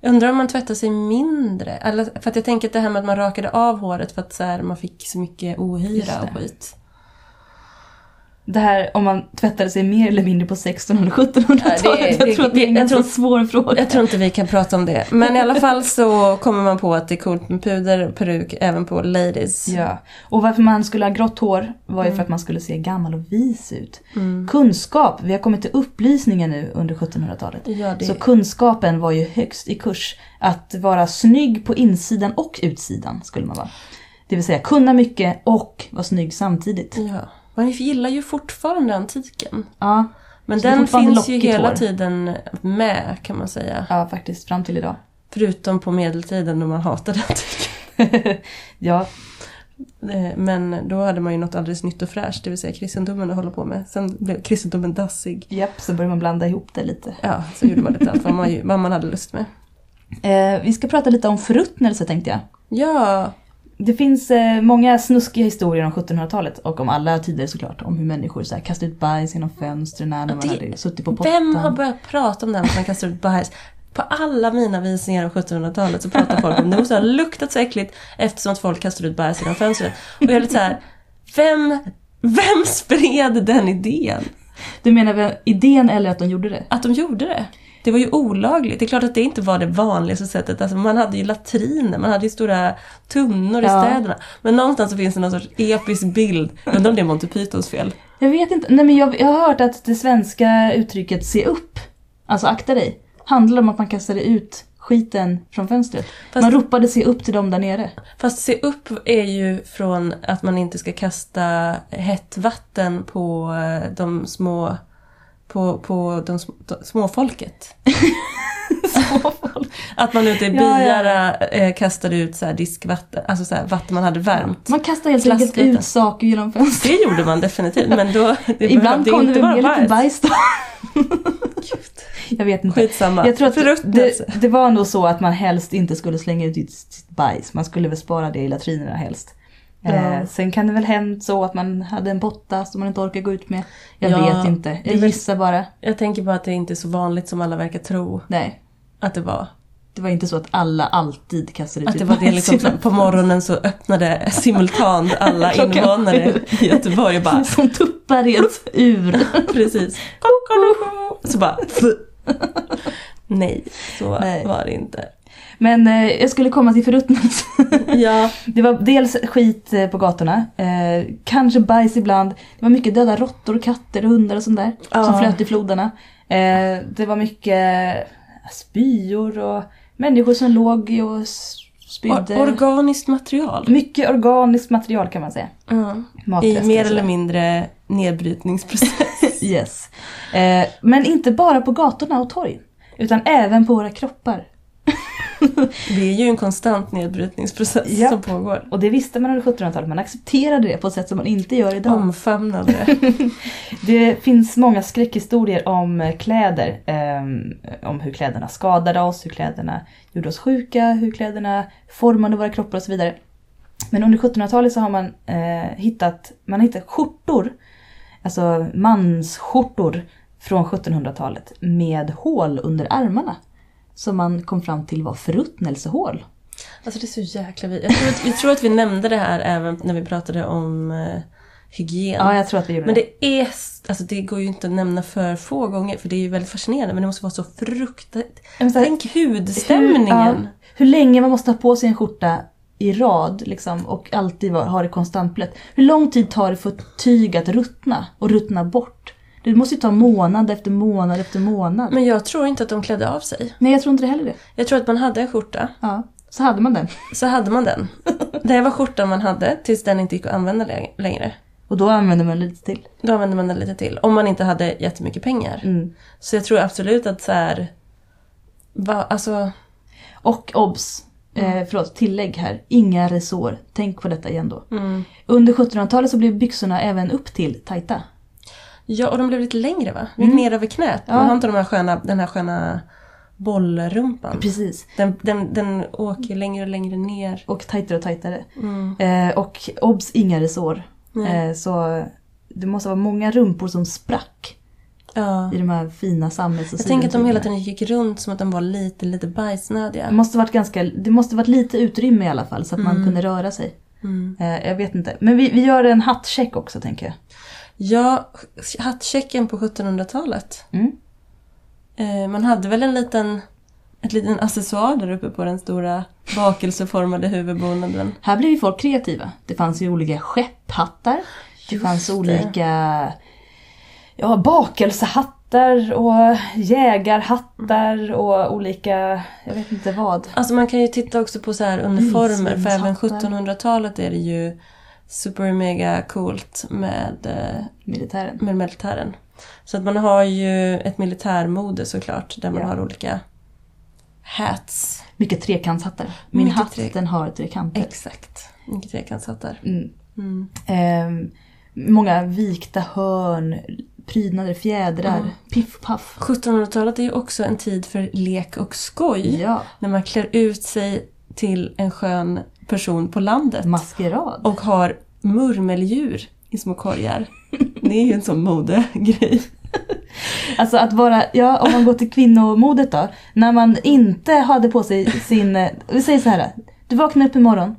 Jag undrar om man tvättar sig mindre? Eller, för att jag tänker att det här med att man rakade av håret för att så här, man fick så mycket ohyra och skit. Det här om man tvättade sig mer eller mindre på 1600 och 1700-talet. Ja, det- jag det- tror det är en jag ganska tror- svår fråga. Jag tror inte vi kan prata om det. Men i alla fall så kommer man på att det är coolt med puder och peruk även på ladies. Ja, och varför man skulle ha grått hår var ju för att man skulle se gammal och vis ut. Mm. Kunskap, vi har kommit till upplysningen nu under 1700-talet. Ja, det... Så kunskapen var ju högst i kurs. Att vara snygg på insidan och utsidan skulle man vara. Det vill säga kunna mycket och vara snygg samtidigt. ja. Man gillar ju fortfarande antiken. Ja, Men Så den finns ju hela hår. tiden med kan man säga. ja faktiskt fram till idag. Förutom på medeltiden då man hatade antiken. ja, Eh, Men då hade man ju något alldeles nytt och fräscht, det vill säga kristendomen att hålla på med. Sen blev kristendomen dassig. japp, så börjar man blanda ihop det lite. Ja, så gjorde man lite allt vad man, vad man hade lust med. Eh, vi ska prata lite om förruttnelse tänkte jag. Ja, Det finns eh, många snuskiga historier om 1700-talet och om alla tider såklart. Om hur människor så här, kastade ut bajs genom fönstren när man det- hade suttit på pottan. vem har börjat prata om det att man kastar ut bajs? På alla mina visningar om 1700-talet så pratar folk om det. Måste ha luktat så äckligt eftersom att folk kastar ut bajs genom fönstret. Och jag är lite så här, Vem, vem spred den idén? Du menar idén eller att de gjorde det? Att de gjorde det. Det var ju olagligt. Det är klart att det inte var det vanligaste sättet. Alltså man hade ju latriner, man hade ju stora tunnor i Ja. städerna. Men någonstans så finns det någon sorts episk bild. Jag undrar om det är Monty Pythons fel. Jag vet inte. Nej men jag, jag har hört att det svenska uttrycket se upp, alltså akta dig, handlar om att man kastade ut skiten från fönstret. Fast- Man ropade se upp till dem där nere. Fast se upp är ju från att man inte ska kasta hett vatten på eh, de små på, på de de- småfolket. Att man ute i Ja, ja. byarna eh, kastade ut så diskvatten, alltså så vatten man hade värmt. Man kastar helt enkelt ut saker genom fönstret. Det gjorde man definitivt, men då... Ibland kom det inte väl lite bajs. då. Jag vet inte. Skitsamma. Jag tror att det, det var nog så att man helst inte skulle slänga ut sitt bajs. Man skulle väl spara det i latrinerna helst. Ja. Eh, sen kan det väl hänt så att man hade en potta som man inte orkar gå ut med. Jag Ja, vet inte. Jag väl- gissar bara. Jag tänker bara att det inte är så vanligt som alla verkar tro Nej. att det var. Det var inte så att alla alltid kastade ut Att det var det liksom, på morgonen så öppnade simultant alla invånare i Göteborg och bara Som tuppar i ett ur. precis. Så bara Nej, så Nej. var det inte. Men eh, jag skulle komma till förruttnelse. Ja, Det var dels skit eh, på gatorna, eh, kanske bajs ibland. Det var mycket döda råttor, katter hundar och sånt där. Som Ja. flöt i floderna. Eh, det var mycket spyor och människor som låg och spydde. or- organiskt material. mycket organiskt material kan man säga. Matrester I mer eller mindre nedbrytningsprocess. Yes. Eh, men inte bara på gatorna och torg. Utan även på våra kroppar. Det är ju en konstant nedbrytningsprocess Ja. som pågår. Och det visste man under 1700-talet. Man accepterade det på ett sätt som man inte gör idag. Omfamnade det. Det finns många skräckhistorier om eh, kläder. ehm, om hur kläderna skadade oss, hur kläderna gjorde oss sjuka, hur kläderna formade våra kroppar och så vidare. Men under 1700-talet så har man eh, hittat, man har hittat skjortor, alltså mansskjortor från 1700-talet med hål under armarna. Som man kom fram till var förruttnelsehål. Alltså det är så jäkla vi. Jag tror att, jag tror att vi nämnde det här även när vi pratade om eh, hygien. Ja, jag tror att vi gjorde Men det. det är, alltså det går ju inte att nämna för få gånger för det är ju väldigt fascinerande men det måste vara så fruktansvärt. Tänk hudstämningen. Hur, ja, hur länge man måste ha på sig en skjorta i rad liksom, och alltid ha det konstant blött. Hur lång tid tar det för tyg att ruttna och ruttna bort? Det måste ju ta månad efter månad efter månad. Men jag tror inte att de klädde av sig. Nej, jag tror inte det heller det. Jag tror att man hade en skjorta, Ja, så hade man den. så hade man den. Det var skjortan man hade tills den inte gick att använda lä- längre. Och då använder man lite till. Då använde man den lite till. Om man inte hade jättemycket pengar. Mm. Så jag tror absolut att så här, va, alltså, Och obs! Eh, förlåt, tillägg här. Inga resår. Tänk på detta igen då. mm. Under 1700-talet så blev byxorna även upp till tajta. Ja, och de blev lite längre va? Mm. Ner över knät. Ja. Man har inte de här sköna, den här sköna bollrumpan. Precis. Den, den, den åker längre och längre ner. Och tajtare och tajtare. Mm. Eh, och obs, inga resår. Nej. Eh, så det måste vara många rumpor som sprack Ja. i de här fina samhälls och Jag tänker att de hela tiden gick runt som att de var lite, lite Det bajsnödiga. måste varit ganska, det måste varit lite utrymme i alla fall så att man Mm. kunde röra sig. Mm. Eh, jag vet inte. Men vi, vi gör en hattcheck också tänker jag. Ja, hattchecken på 1700-talet. Mm. Eh, man hade väl en liten, ett liten accessoar där uppe på den stora bakelseformade huvudbonaden. Här blev ju folk kreativa. Det fanns ju olika skepphattar. Det Just fanns det. olika ja, bakelsehattar och jägarhattar och olika, jag vet inte vad. Alltså man kan ju titta också på så här uniformer för även Vildsvinshattar. 1700-talet är det ju super mega coolt med, eh, Militären. med militären. Så att man har ju ett militärmode såklart där man Ja. har olika hats. Mycket trekantshattar. Min Mycket hatt tre- den har trekanter. Exakt. Mycket trekantshattar. Mm. Mm. Ehm, många vikta hörn, prydnader, fjädrar, Mm. piff paff. 1700-talet är ju också en tid för lek och skoj. Ja, När man klär ut sig till en skön person på landet. maskerad. Och har murmeldjur i små korgar. Det är ju en sån modegrej. Alltså att vara, ja om man går till kvinnomodet då. När man inte hade på sig sin, eh, vi säger så här. Du vaknar upp imorgon.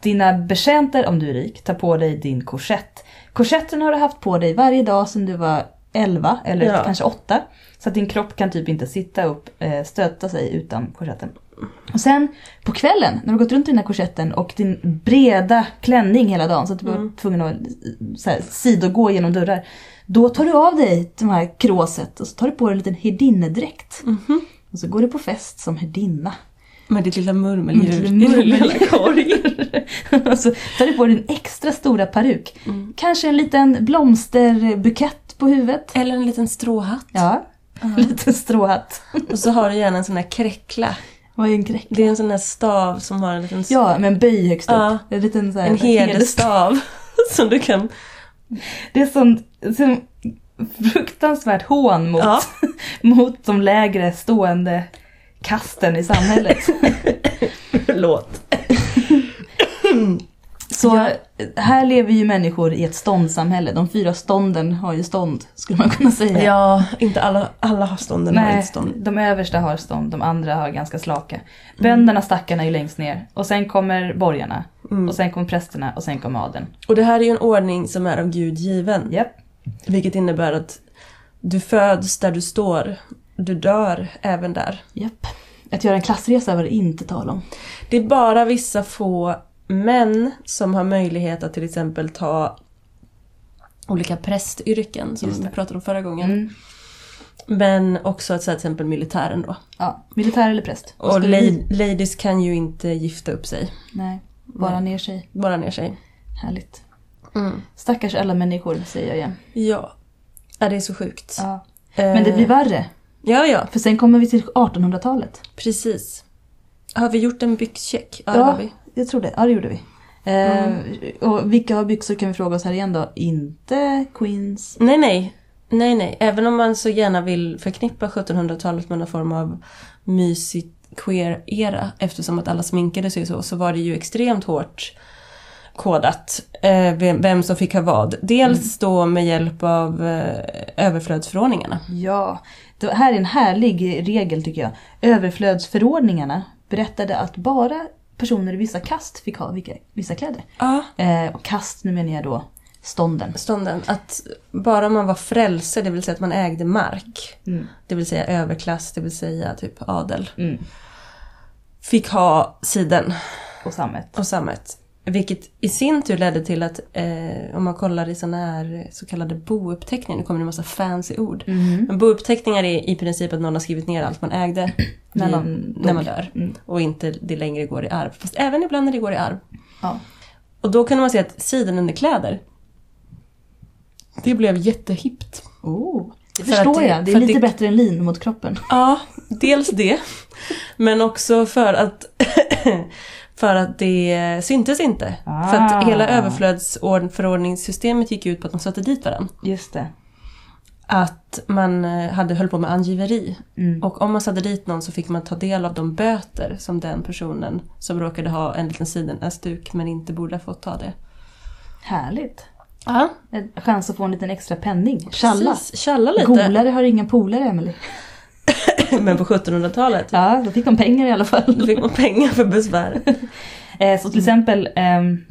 Dina betjänter, om du är rik, tar på dig din korsett. Korsetten har du haft på dig varje dag sedan du var 11 eller Ja. kanske 8. Så att din kropp kan typ inte sitta upp, eh, stöta sig utan korsetten. Och sen på kvällen när du gått runt i den här korsetten och din breda klänning hela dagen så att du var tvungen att så här, sidogå genom dörrar. Då tar du av dig de här kråset och så tar du på dig en liten herdinnedräkt. Och så går du på fest som herdinna. Med ditt lilla murmeldjur i din lilla korg. och så tar du på dig din extra stora peruk. Kanske en liten blomsterbukett på huvudet. Eller en liten stråhatt. Ja, en liten stråhatt. Och så har du gärna en sån här kräckla. Vad är en kräck? Det är en sån här stav som har en liten... Ja, med en böj högst upp. Ja. En liten så här, en hedersstav. som du kan... Det är sånt, sån fruktansvärt hån mot, Ja. mot de lägre stående kasten i samhället. Förlåt. Så här lever ju människor i ett ståndsamhälle. De fyra stånden har ju stånd, skulle man kunna säga. Ja, inte alla, alla har stånden har Nej, inte stånd. de översta har stånd, de andra har ganska slaka. Bönderna, stackarna är ju längst ner. Och sen kommer borgarna. Och sen kommer prästerna och sen kommer adeln. Och det här är ju en ordning som är av Gud given. Japp. Vilket innebär att du föds där du står. Du dör även där. Japp. Att göra en klassresa var det inte tal om. Det är bara vissa få män som har möjlighet att till exempel ta olika prästyrken som vi pratade om förra gången. Mm. Men också att säga till exempel militären då. Ja, militär eller präst. Och vi- la- ladies kan ju inte gifta upp sig. Nej, bara ner sig. Bara ner sig. Härligt. Mm. Stackars alla människor, säger jag igen. Ja. ja, det är så sjukt. Ja. Men det blir värre. Ja, ja, För sen kommer vi till 1800-talet. precis. Har vi gjort en byxcheck? Ja, Ja, har vi. Jag tror det. Ja, det gjorde vi. Eh, och vilka har byxor kan vi fråga oss här igen då? Inte Queens. Nej, nej. Nej, nej. Även om man så gärna vill förknippa 1700-talet med någon form av mysig queer-era eftersom att alla sminkade sig så, så var det ju extremt hårt kodat eh, vem, vem som fick ha vad. Dels då med hjälp av eh, överflödsförordningarna. Ja, det här är en härlig regel tycker jag. Överflödsförordningarna berättade att bara personer i vissa kast fick ha vilka, vissa kläder. Ja. Eh, och kast, nu menar jag då stånden. Stånden. Att bara man var frälse, det vill säga att man ägde mark, Mm. det vill säga överklass, det vill säga typ adel, Mm. fick ha siden. Och sammet. och sammet. Vilket i sin tur ledde till att eh, om man kollar i sådana här så kallade bouppteckningar, nu kommer det en massa fancy ord. Mm. Men bouppteckningar är i princip att någon har skrivit ner allt man ägde När man när man dör. Mm. Och inte det längre går i arv. Fast även ibland när det går i arv. Ja. Och då kunde man se att sidenunderkläder, det blev jättehippt. Oh, det För förstår det- jag. Det är lite det- bättre än lin mot kroppen. Ja, dels det. Men också för att För att det syntes inte. För Ah. att hela överflödsförordningssystemet gick ut på att man satte dit varandra. Just det. Att man eh, hade höll på med angiveri. Mm. Och om man satte dit någon så fick man ta del av de böter som den personen som råkade ha en liten sidenäsduk men inte borde ha fått ta det. Härligt. Ja, En chans att få en liten extra penning. Tjalla. precis. Tjalla lite. Golare har inga polare, Emily. Men på 1700-talet, Ja, då fick de pengar i alla fall. då fick man pengar för besväret. Eh, så till exempel ehm,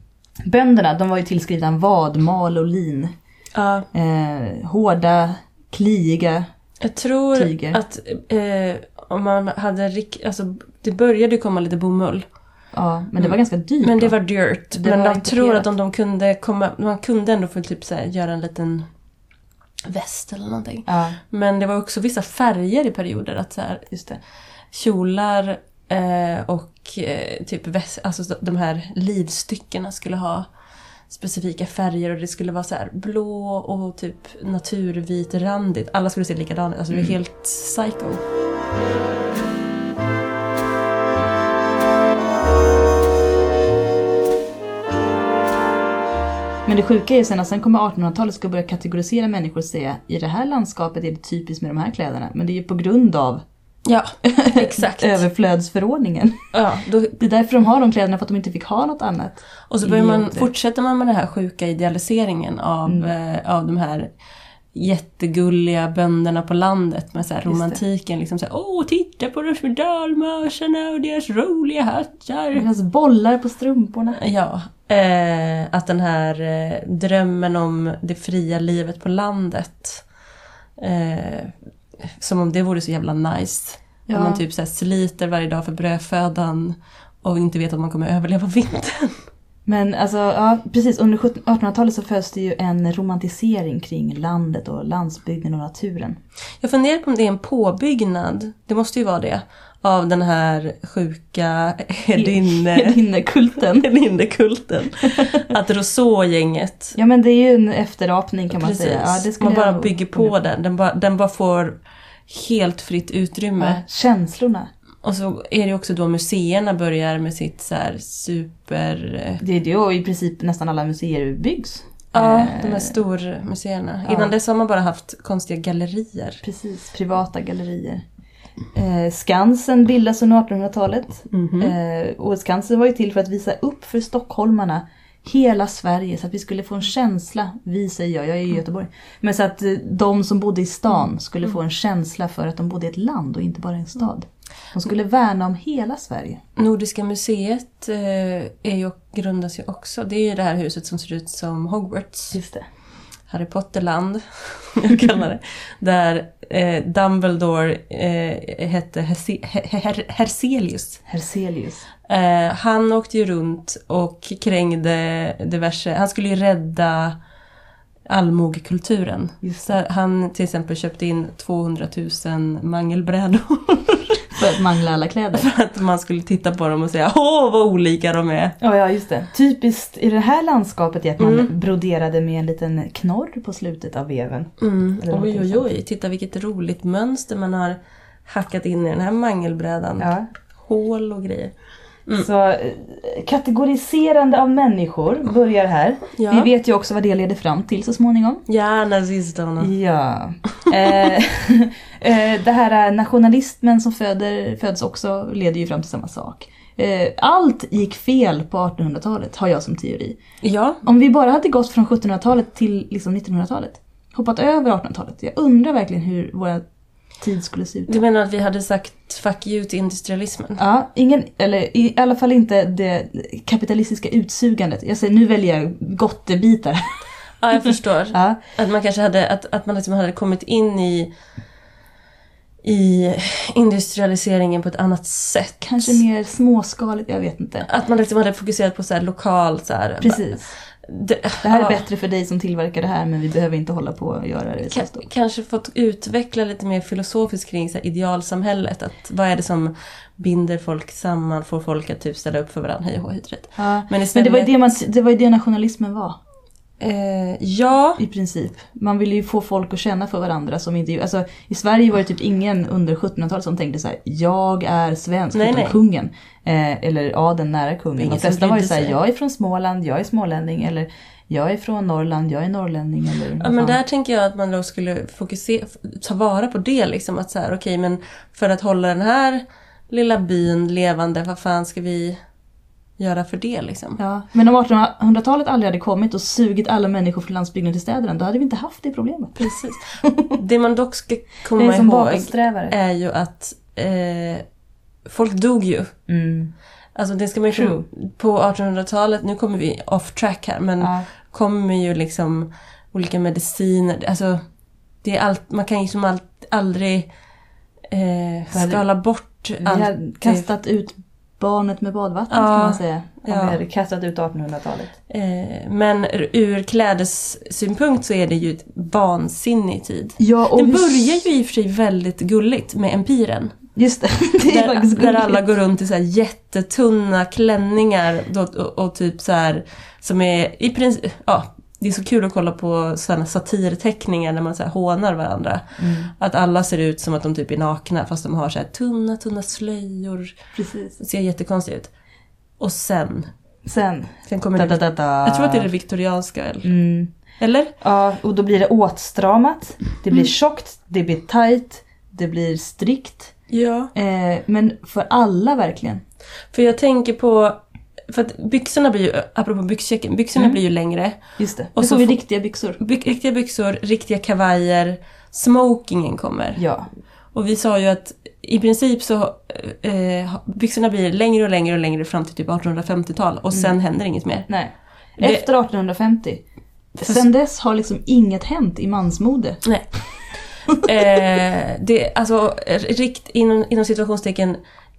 bönderna, de var ju tillskrivna vad, mal och lin. Ja, Eh, hårda, kliiga. jag tror Tyger. att eh, om man hade rik- alltså det började komma lite bomull. Ja, men det var ganska dyrt. Men det var dyrt. Det men var jag tror att om de kunde komma, man kunde ändå få typ så här, göra en liten väst eller någonting. Ja, Men det var också vissa färger i perioder. Att så här, just det. kjolar eh, och eh, typ väst, alltså så- de här livstyckena skulle ha specifika färger och det skulle vara så här blå och typ naturvit randigt. Alla skulle se likadana ut. Alltså det var helt psycho. Men det sjuka är ju sen att sen kommer 1800-talet ska börja kategorisera människor och säga i det här landskapet är det typiskt med de här kläderna. Men det är ju på grund av Ja, exakt. överflödsförordningen. ja, då, Det är därför de har de kläderna, för att de inte fick ha något annat. Och så börjar man, fortsätter man med den här sjuka idealiseringen av, Mm. eh, av de här jättegulliga bönderna på landet med så romantiken. Liksom så här, Åh, titta på de små dalmasarna och deras roliga hattar. Deras bollar på strumporna. Ja, eh, att den här eh, drömmen om det fria livet på landet. Eh, som om det vore så jävla nice. Ja. Om man typ så sliter varje dag för brödfödan och inte vet att man kommer överleva vintern. Men alltså, ja precis. Under 1700 1800-talet så föds det ju en romantisering kring landet och landsbygden och naturen. Jag funderar på om det är en påbyggnad, det måste ju vara det, av den här sjuka herdinne... Hedinnekulten. Herdinnekulten. Att Rousseau-gänget Ja men det är ju en efterapning kan man Precis. säga. Ja, det man bara bygger på den. Den bara, den bara får helt fritt utrymme. Ja, känslorna. Och så är det också då museerna börjar med sitt så super... eh, Det är och i princip nästan alla museer byggs. Ja, Eh, de här stormuseerna. ja. Innan dess har man bara haft konstiga gallerier. Precis, privata gallerier. Eh, Skansen bildas under 1800-talet. Mhm. Eh, och Skansen var ju till för att visa upp för stockholmarna hela Sverige så att vi skulle få en känsla, vi säger jag, jag är i Göteborg, men så att de som bodde i stan skulle få en känsla för att de bodde i ett land och inte bara i en stad. De skulle värna om hela Sverige. Nordiska museet eh, är ju, grundas ju också. Det är ju det här huset som ser ut som Hogwarts. Just det. Harry Potter-land, jag kallar det. Där eh, Dumbledore eh, hette Herse- Her- Her- Herselius. Herselius. Eh, han åkte ju runt och krängde diverse, han skulle ju rädda allmogekulturen. Han till exempel köpte in 200 000 mangelbrädor För att mangla alla kläder. för att man skulle titta på dem och säga åh vad olika de är. Ja, ja, just det. Typiskt i det här landskapet är att man broderade med en liten knorr på slutet av veven. Mm. Oj oj oj, titta vilket roligt mönster man har hackat in i den här mangelbrädan. Ja. Hål och grejer. Så eh, kategoriserande av människor börjar här. Ja. Vi vet ju också vad det leder fram till så småningom. Ja, nazisterna. Ja. eh, eh, det här är nationalismen som föder, föds också leder ju fram till samma sak. Eh, allt gick fel på 1800-talet har jag som teori. Ja, Om vi bara hade gått från 1700-talet till liksom 1900-talet, hoppat över 1800-talet. Jag undrar verkligen hur vår tid skulle se ut. du menar att vi hade sagt fuck you till industrialismen? Ja, ingen, eller i alla fall inte det kapitalistiska utsugandet. Jag säger, nu väljer jag gottebitar. Ja, jag förstår. Ja, Att man kanske hade, att, att man liksom hade kommit in i, i industrialiseringen på ett annat sätt. kanske mer småskaligt, jag vet inte. Att man liksom hade fokuserat på så lokalt så här. Precis. Det, Det här är ja, bättre för dig som tillverkar det här men vi behöver inte hålla på och göra det så stort. Kanske fått utveckla lite mer filosofiskt kring så idealsamhället. Att vad är det som binder folk samman, får folk att typ ställa upp för varandra, hej och hit. Ja. Men Men istället, det var, ju det, man, det var ju det nationalismen var, eh, ja, i princip. Man ville ju få folk att känna för varandra som inte... Alltså, I Sverige var det typ ingen under 1700-talet som tänkte så här: jag är svensk, Nej, utom nej. kungen. Eh, eller adeln nära kungen. De flesta var ju såhär, jag är från Småland, jag är smålänning. Eller jag är från Norrland, jag är norrlänning. Eller Ja men där tänker jag att man då skulle fokusera, ta vara på det liksom. Att så här, okej men för att hålla den här lilla byn levande, vad fan ska vi göra för det liksom? Ja, men om 1800-talet aldrig hade kommit och sugit alla människor från landsbygden till städerna, då hade vi inte haft det problemet. Precis. Det man dock ska komma ihåg är ju att eh, folk dog ju. Mm. Alltså det ska man ju. På 1800-talet, nu kommer vi off track här, men Ja. kommer ju liksom olika mediciner, alltså det är allt, man kan ju som allt, aldrig eh, skala bort Vi allt. har kastat ut barnet med badvattnet Ja, kan man säga. Om ja. vi hade kastat ut 1800-talet. Eh, men ur klädessynpunkt så är det ju ett vansinnig tid. Ja, och Det hur- börjar ju i och för sig väldigt gulligt med empiren. Just det, det är faktiskt Där, där gulligt. alla går runt i så jättetunna klänningar då, och, och typ så här som är i princip, ja, det är så kul att kolla på sådana satirteckningar när man så här hånar varandra. Mm, Att alla ser ut som att de typ är nakna fast de har så här tunna, tunna slöjor. precis. Det ser jättekonstigt ut. Och sen, Sen, sen kommer da, det, da, da, da. jag tror att det är det viktorianska eller? Mm. eller? Ja, och då blir det åtstramat, det Mm. blir tjockt, det blir tajt, det blir strikt. Ja. Eh, men för alla verkligen. För jag tänker på, för att byxorna blir ju, apropå byxchecken, byxorna Mm. blir ju längre. Just det. Och Och så får vi riktiga byxor. By, riktiga byxor, riktiga kavajer, smokingen kommer. Ja. Och vi sa ju att i princip så eh, byxorna blir längre och längre och längre fram till typ 1850-tal och sen händer inget mer. Nej. Efter 1850. Fast- Sen dess har liksom inget hänt i mansmode. Nej. eh, det, alltså, rikt, inom, inom situationstecken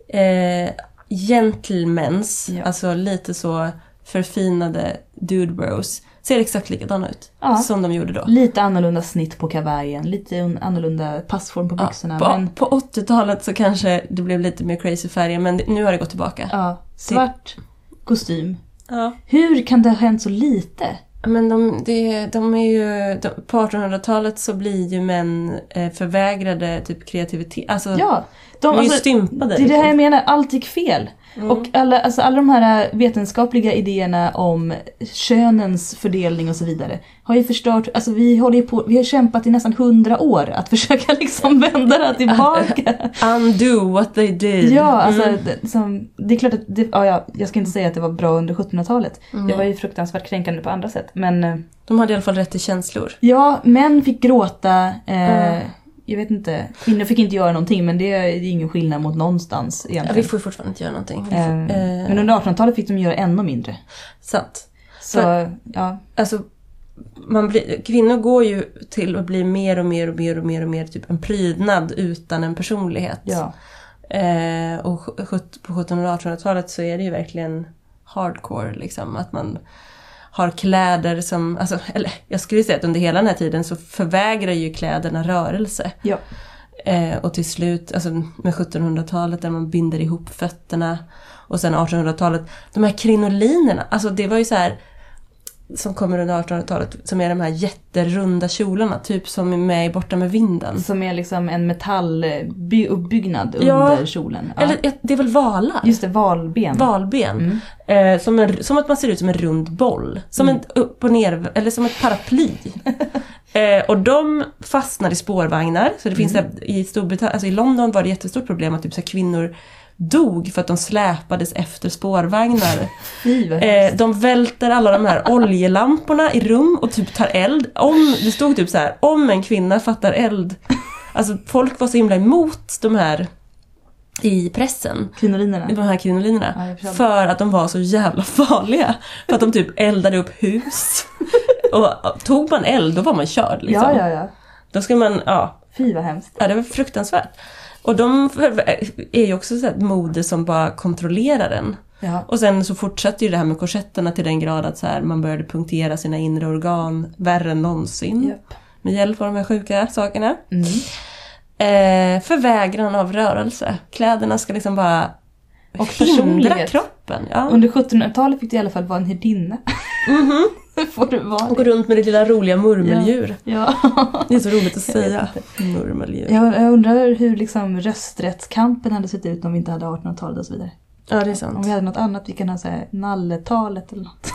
eh, gentlemens, Ja. alltså lite så förfinade dude bros, ser exakt likadana ut Ja. som de gjorde då. Lite annorlunda snitt på kavajen, lite un- annorlunda passform på Ja, byxorna. på, men på 80-talet så kanche det blev lite mer crazy färger men nu har det gått tillbaka. ja, svart kostym. Ja. Hur kan det ha hänt så lite? Men de, det, de är ju, de, på 1800-talet så blir ju män eh, förvägrade typ kreativitet. Alltså, Ja, de de, är ju alltså, stympade. det är det här jag liksom. menar, allt gick fel. Mm. Och alla, alltså alla de här vetenskapliga idéerna om könens fördelning och så vidare har ju förstört, alltså vi håller ju på, vi har kämpat i nästan hundra år att försöka liksom vända det här tillbaka. Undo what they did. Ja, alltså Mm. det, som, det är klart att, det, ja, ja, jag ska inte säga att det var bra under 1700-talet. Mm. Det var ju fruktansvärt kränkande på andra sätt. Men eh, De hade i alla fall rätt till känslor. ja, män fick gråta. Eh, Mm. Jag vet inte, kvinnor fick inte göra någonting men det är, ingen skillnad mot någonstans Ja, egentligen. vi får ju fortfarande inte göra någonting. Får, Eh, eh, Men under 1800-talet fick de göra ännu mindre. Sant. Så För- ja, Alltså, man blir, kvinnor går ju till att bli mer och mer och mer och mer och mer typ en prydnad utan en personlighet. ja. Eh, och på 1700 och 1800-talet så är det ju verkligen hardcore liksom. Att man har kläder som, alltså, eller jag skulle säga att under hela den här tiden så förvägrar ju kläderna rörelse. ja. Eh, och till slut, alltså med 1700-talet där man binder ihop fötterna. Och sen 1800-talet, de här krinolinerna, alltså det var ju så här som kommer under 1800-talet, som är de här jätterunda kjolarna, typ som är med i Borta med vinden. Som är liksom en metalluppbyggnad Ja. under kjolen. Ja. Eller ja, det är väl valar? Just det, valben. Valben. Eh, som, en, som att man ser ut som en rund boll. Som Mm. ett upp och ner, eller som ett paraply. eh, och de fastnar i spårvagnar. Så det finns Mm. där, i Storbritannien, alltså i London var det ett jättestort problem att typ, så här, kvinnor dog för att de släpades efter spårvagnar. Eh, de välter alla de här oljelamporna i rum och typ tar eld. Om, det stod typ så här, om en kvinna fattar eld. Alltså folk var så himla emot de här i pressen. Krinolinerna. De här krinolinerna. Ja, för att de var så jävla farliga. För att de typ eldade upp hus. Och tog man eld då var man körd liksom. Ja, ja, ja. Då ska man, ja. Fy vad hemskt. Ja, det var fruktansvärt. Och de är ju också så här ett mode som bara kontrollerar en. Ja. Och sen så fortsatte ju det här med korsetterna till den grad att så här, man började punktera sina inre organ värre än någonsin. Japp. Med hjälp av de här sjuka sakerna. Mm. Eh, förvägran av rörelse. Kläderna ska liksom bara Och hindra personlighet. kroppen. Ja. Under 1700-talet fick du i alla fall vara en hirdinna. Mhm. får du vara Och gå runt med det lilla roliga murmeldjur. Ja. Det är så roligt att säga. Murmeldjur. Jag, jag undrar hur liksom rösträttskampen hade sett ut om vi inte hade 1800-talet och så vidare. Ja, det är Om sant. vi hade något annat, vi kan ha såhär nalletalet eller något.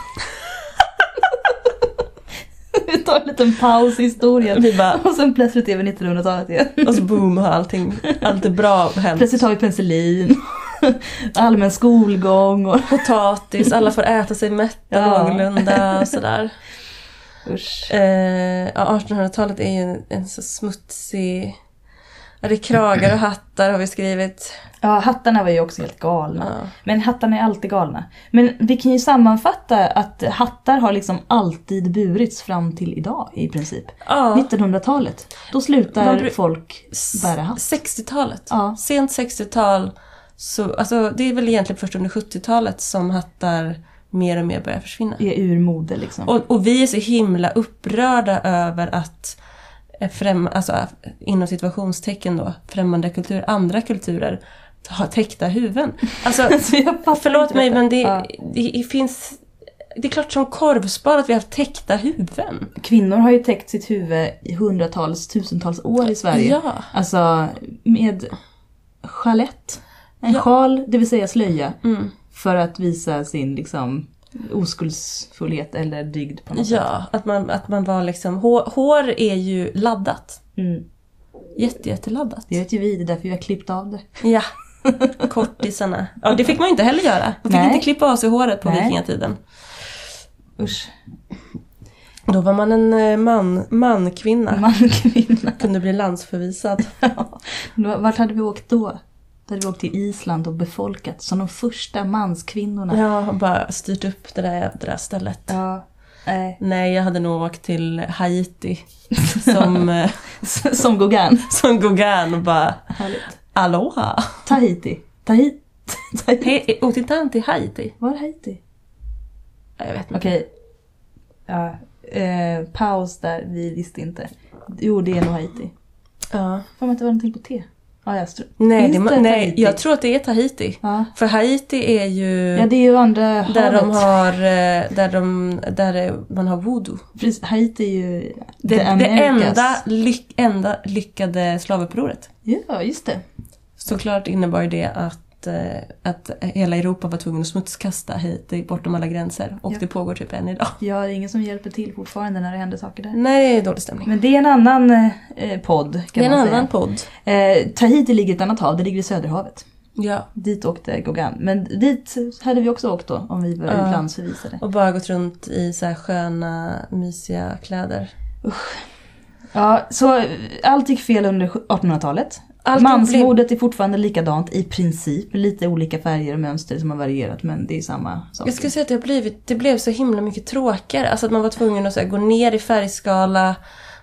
vi tar en liten paus i historien. Vi bara, Och sen plötsligt är vi 1900-talet igen. och så boom har allting, allt är bra hänt. Plötsligt har vi penicillin. Allmän skolgång och Potatis, alla får äta sig mätta Ja. någorlunda och sådär. usch. Eh, ja, 1800-talet är ju en, en så smutsig... Ja, det är kragar och hattar har vi skrivit. Ja, hattarna var ju också helt galna. Ja. Men hattarna är alltid galna. Men vi kan ju sammanfatta att hattar har liksom alltid burits fram till idag i princip. Ja, 1900-talet. Då slutar folk bära hatt. 60-talet. Ja. Sent 60-tal. Så, alltså, det är väl egentligen först under 70-talet som hattar mer och mer börjar försvinna. Är ur mode liksom. Och, och vi är så himla upprörda över att eh, främ, alltså, inom situationstecken då, främmande kulturer, andra kulturer har täckta huvuden. Alltså, förlåt mig men det, Ja. det, finns... Det är klart som korvspad att vi har haft täckta huvuden. Kvinnor har ju täckt sitt huvud i hundratals, tusentals år i Sverige. Ja. Alltså med chalett. En Ja. sjal, det vill säga slöja. Mm. För att visa sin liksom oskuldsfullhet eller dygd på något sätt. Ja, att man, att man var liksom... Hår, hår är ju laddat. Mm. Jätte, jätteladdat. Det vet ju vi, det är därför vi har klippt av det. Ja. Kortisarna. Ja, det fick man ju inte heller göra. Man fick Nej. inte klippa av sig håret på Nej. vikingatiden. Usch. Då var man en eh, man, man-kvinna. Man, kvinna. Kunde bli landsförvisad. Ja. Vart hade vi åkt då? Då hade vi åkt till Island och befolkat som de första manskvinnorna. Ja, och bara styrt upp det där jädra stället. Ja. Nej. Nej, jag hade nog åkt till Haiti. Som, Som Gauguin. som Gauguin och bara Härligt. Aloha! Tahiti. Tahiti. Tahiti. Åkte inte han till Haiti? Var är Haiti? Ja, Jag vet inte. Okej. Ja, eh, paus där, vi visste inte. Jo, det är nog Haiti. Ja. Får att det var en till på T? Ja, jag str- Nej, det, det nej, jag tror att det är Tahiti. Ja. För Haiti är ju ja, det är ju andra där de havet. har, eh, där, de, där man har voodoo. Precis, Haiti är ju Det, det enda, lyck, enda lyckade slavupproret. Ja, just det. Såklart innebar det att, eh, att hela Europa var tvungen att smutskasta Haiti bortom alla gränser. Och Ja. det pågår typ än idag. Ja, det är ingen som hjälper till fortfarande när det händer saker där. Nej, det är dålig stämning. Men det är en annan eh, podd Det är en annan podd. Eh, Tahiti ligger i ett annat hav, det ligger i Söderhavet. Ja. Dit åkte Gauguin. Men dit hade vi också åkt då om vi var Ja. utlandsförvisade. Och bara gått runt i så här sköna, mysiga kläder. Ja, så allt gick fel under 1800-talet. Allt Mansmodet är fortfarande likadant i princip. Lite olika färger och mönster som har varierat men det är samma sak. Jag skulle säga att det, har blivit, det blev så himla mycket tråkigare. Alltså att man var tvungen att här, gå ner i färgskala.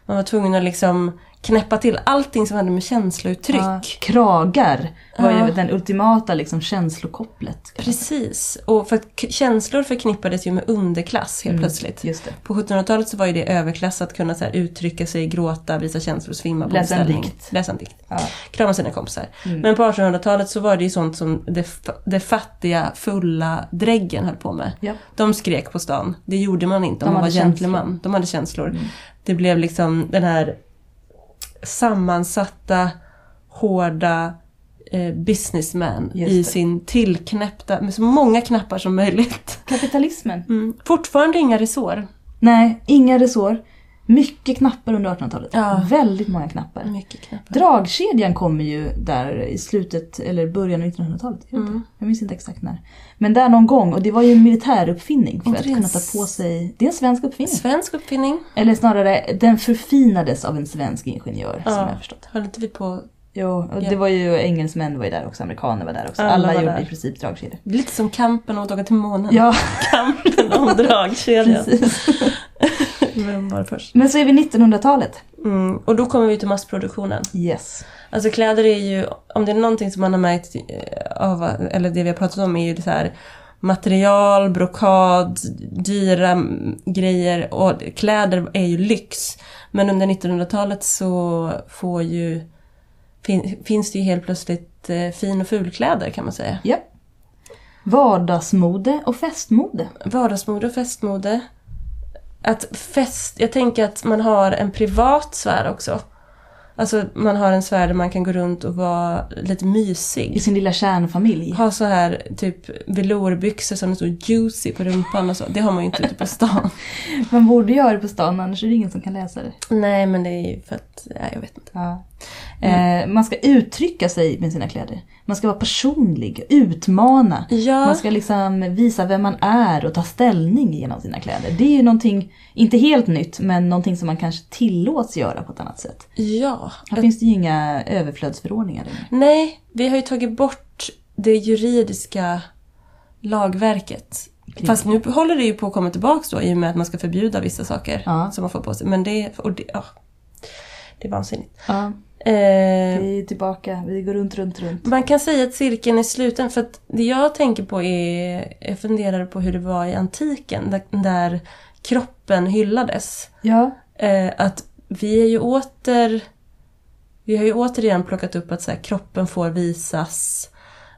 Man var tvungen att liksom knäppa till allting som hade med känslouttryck. Ja, kragar var Ja. ju den ultimata liksom känslokopplet. Precis. Och för att känslor förknippades ju med underklass helt Mm. plötsligt. På 1700-talet så var ju det överklass att kunna så här, uttrycka sig, gråta, visa känslor, svimma på Läsa en dikt. Läsa en dikt. Ja. Krama sina kompisar. Mm. Men på 1800-talet så var det ju sånt som det, det fattiga, fulla dräggen höll på med. Ja. De skrek på stan. Det gjorde man inte om De man var hade gentleman. känslor. De hade känslor. Mm. Det blev liksom den här sammansatta, hårda eh, businessman i sin tillknäppta, med så många knappar som möjligt. Kapitalismen. Mm. Fortfarande inga resår. Nej, inga resår. Mycket knappar under 1800-talet. Ja. Väldigt många knappar. Mycket knappar. Dragkedjan kommer ju där i slutet eller början av 1900-talet. Jag, vet Mm. jag minns inte exakt när. Men där någon gång och det var ju en militäruppfinning för Och att kunna ta på sig. Det är en svensk uppfinning. Svensk uppfinning. Eller snarare, den förfinades av en svensk ingenjör som jag har förstått. Höll inte vi på... Jo, och Ja. det var ju engelsmän var ju där också, amerikaner var där också. Alla Alla, gjorde där. i princip dragkedjor. Lite som kampen om att åka till månen. Ja, Kampen om dragkedjan. Vem var först? Men så är vi 1900-talet. Mm. Och då kommer vi till massproduktionen. Yes. Alltså kläder är ju, om det är någonting som man har märkt eh, av, eller det vi har pratat om är ju det så här material, brokad, dyra grejer och kläder är ju lyx. Men under 1900-talet så får ju, fin, finns det ju helt plötsligt eh, fin och fulkläder kan man säga. Ja. Vardagsmode och festmode. Vardagsmode och festmode. Att fest, jag tänker att man har en privat sfär också. Alltså man har en sfär där man kan gå runt och vara lite mysig. I sin lilla kärnfamilj. Ha så här typ velourbyxor som är så juicy på rumpan och så. Det har man ju inte ute på stan. Man borde göra det på stan annars är det ingen som kan läsa det. Nej men det är ju för att, ja, jag vet inte. Ja. Eh, man ska uttrycka sig med sina kläder. Man ska vara personlig, utmana. Ja, Man ska liksom visa vem man är och ta ställning genom sina kläder. Det är ju någonting, inte helt nytt, men någonting som man kanske tillåts göra på ett annat sätt. ja. Här finns det ju inga överflödsförordningar. Nej, vi har ju tagit bort det juridiska lagverket. Kring- Fast nu håller det ju på att komma tillbaka då i och med att man ska förbjuda vissa saker Ja. som man får på sig. Men det, och det, ja, det är vansinnigt. Ja, vi är tillbaka, vi går runt, runt, runt. man kan säga att cirkeln är sluten för att det jag tänker på är, jag funderar på hur det var i antiken där, där kroppen hyllades. Ja, Eh, att vi är ju åter... Vi har ju återigen plockat upp att så här, kroppen får visas.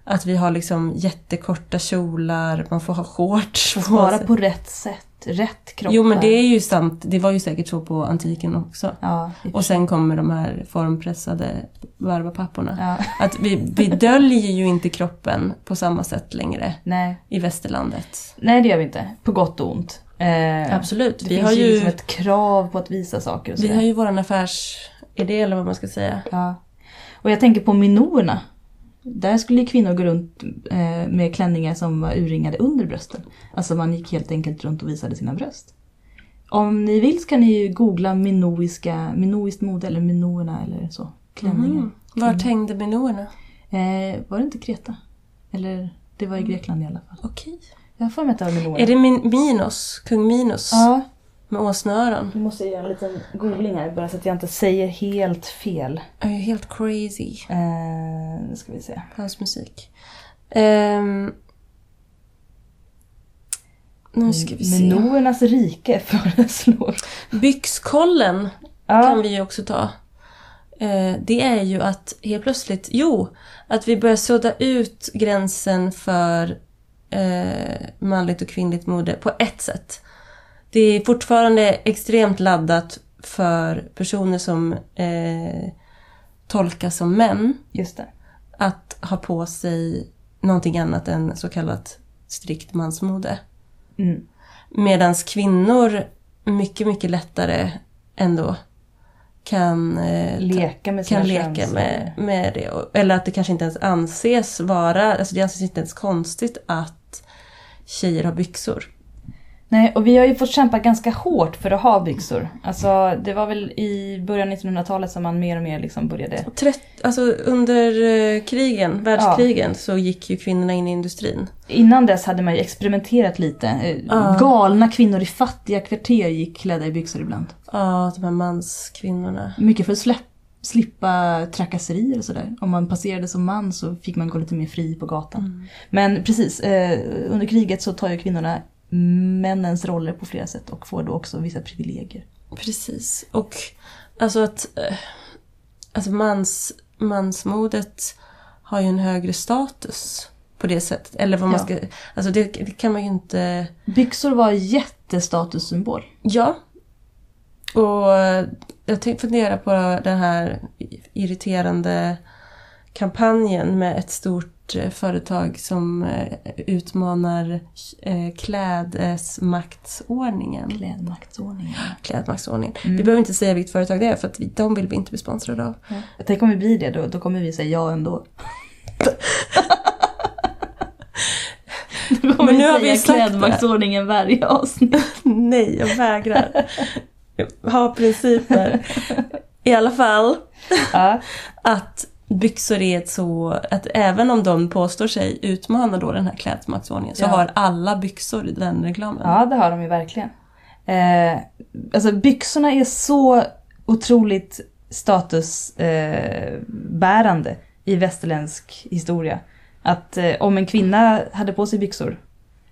Att vi har liksom jättekorta kjolar, man får ha shorts. bara på rätt sätt, rätt kroppar. Jo men det är ju sant, det var ju säkert så på antiken också. Ja, och sen kommer de här formpressade barbapapporna. ja. Att vi, vi döljer ju inte kroppen på samma sätt längre Nej. i västerlandet. Nej, det gör vi inte. På gott och ont. Eh, Absolut. Det Vi finns har ju liksom ett krav på att visa saker och vi har ju våran affärsidé eller vad man ska säga. Ja. Och jag tänker på minorerna. Där skulle kvinnor gå runt eh, med klänningar som var urringade under brösten. Alltså man gick helt enkelt runt och visade sina bröst. Om ni vill ska ni ju googla minoiska, minoiskt mode eller minoerna eller så. Klänningar. Mm. Vart hängde minoerna? Eh, var det inte Kreta? Eller det var i Grekland i alla fall. Okej. Jag har för mig att det var minoer. Är det min Minos? Kung Minos? Ja, Med åsneöron? nu måste jag göra en liten googling här bara så att jag inte säger helt fel. Jag är helt crazy. Eh, nu ska vi se. Hans musik. Ehm, nu ska vi se. Minoernas rike föreslår. Byxkollen Ja. kan vi ju också ta. Eh, det är ju att helt plötsligt, jo, att vi börjar sudda ut gränsen för eh, manligt och kvinnligt mode på ett sätt. Det är fortfarande extremt laddat för personer som eh, tolkas som män Just det. att ha på sig någonting annat än så kallat strikt mansmode. Mm. Medan kvinnor mycket, mycket lättare ändå kan, eh, Leka med kan leka med, med det. Eller att det kanske inte ens anses vara, alltså det anses inte ens konstigt att tjejer har byxor. Nej, och vi har ju fått kämpa ganska hårt för att ha byxor. Alltså, det var väl i början av 1900-talet som man mer och mer liksom började... Trett, alltså under eh, krigen, världskrigen, så gick ju kvinnorna in i industrin. Innan dess hade man ju experimenterat lite. Eh, Ja. Galna kvinnor i fattiga kvarter gick klädda i byxor ibland. Ja, de här manskvinnorna. Mycket för att slippa trakasserier och sådär. Om man passerade som man så fick man gå lite mer fri på gatan. Men precis, eh, under kriget så tar ju kvinnorna männens roller på flera sätt och får då också vissa privilegier. Precis. Och alltså att eh, alltså mans, mansmodet har ju en högre status på det sättet. Eller vad man Ja. ska... Alltså det, det kan man ju inte... Byxor var jättestatussymbol. Ja. Och eh, jag tänkte fundera på den här irriterande kampanjen med ett stort företag som eh, utmanar eh, klädesmaktsordningen. Klädmaktsordningen. Klädmaktsordningen. Mm. Vi behöver inte säga vilket företag det är för att vi, de vill vi inte bli sponsrade av. Tänk om vi blir det, då, då kommer vi säga ja ändå. då kommer Men nu vi har säga vi sagt det. klädmaktsordningen varje avsnitt. Nej, jag vägrar. ha principer. I alla fall ja. att byxor är ett så... Att även om de påstår sig utmana då den här klädmaktsordningen så Ja. har alla byxor i den reklamen. ja, det har de ju verkligen. Eh, alltså byxorna är så otroligt statusbärande eh, i västerländsk historia. Att eh, om en kvinna hade på sig byxor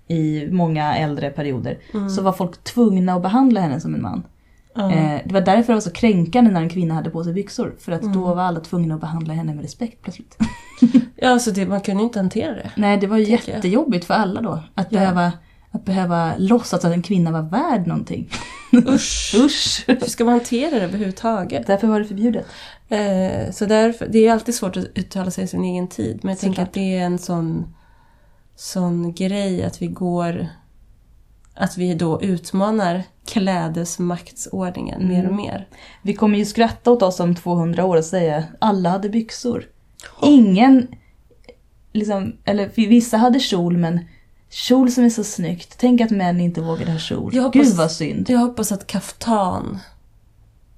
i många äldre perioder så var folk tvungna att behandla henne som en man. Eh, det var därför det var så kränkande när en kvinna hade på sig byxor. För att då var alla tvungna att behandla henne med respekt plötsligt. Ja, så det, man kunde ju inte hantera det. Nej, det var Tänker jag. jättejobbigt för alla då. Att, Ja. behöva, att behöva låtsas att en kvinna var värd någonting. Usch! Usch! Hur ska man hantera det överhuvudtaget? Därför var det förbjudet. Eh, så därför, det är alltid svårt att uttala sig i sin egen tid. Men jag tänker Såklart. att det är en sån, sån grej att vi går... Att vi då utmanar klädesmaktsordningen mer och Mm. mer. Vi kommer ju skratta åt oss om 200 år och säga alla hade byxor. Ingen, liksom, eller vissa hade kjol men kjol som är så snyggt. Tänk att män inte vågade ha kjol. Jag hoppas- Gud vad synd. Jag hoppas att kaftan,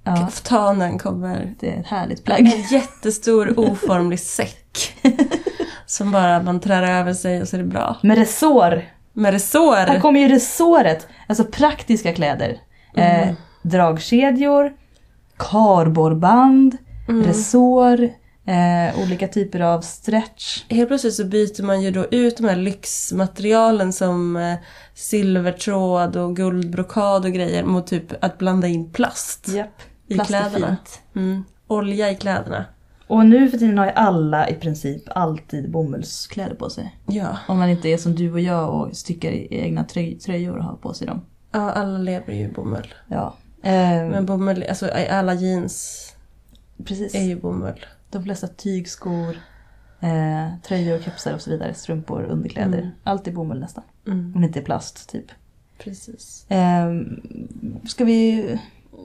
Ja, kaftanen kommer... det är ett härligt plagg. En jättestor oformlig säck. som bara man trär över sig och så är det bra. Med resår. Med Här resår. kommer ju resåret. Alltså praktiska kläder. Eh, dragkedjor, kardborreband, Mm. resår, eh, olika typer av stretch. Helt plötsligt så byter man ju då ut de här lyxmaterialen som eh, silvertråd och guldbrokad och grejer mot typ att blanda in plast i Plast är kläderna. Mm. Olja i kläderna. Och nu för tiden har ju alla i princip alltid bomullskläder på sig. Ja. Om man inte är som du och jag och stickar i egna tröj- tröjor och har på sig dem. ja, alla lever ju i bomull. Ja. Eh, Men bomull, alltså alla jeans precis. är ju bomull. De flesta tygskor, eh, tröjor, kepsar och så vidare. Strumpor, underkläder. Mm. Allt är bomull nästan. Mm. Om det inte är plast typ. Precis. Eh, ska vi...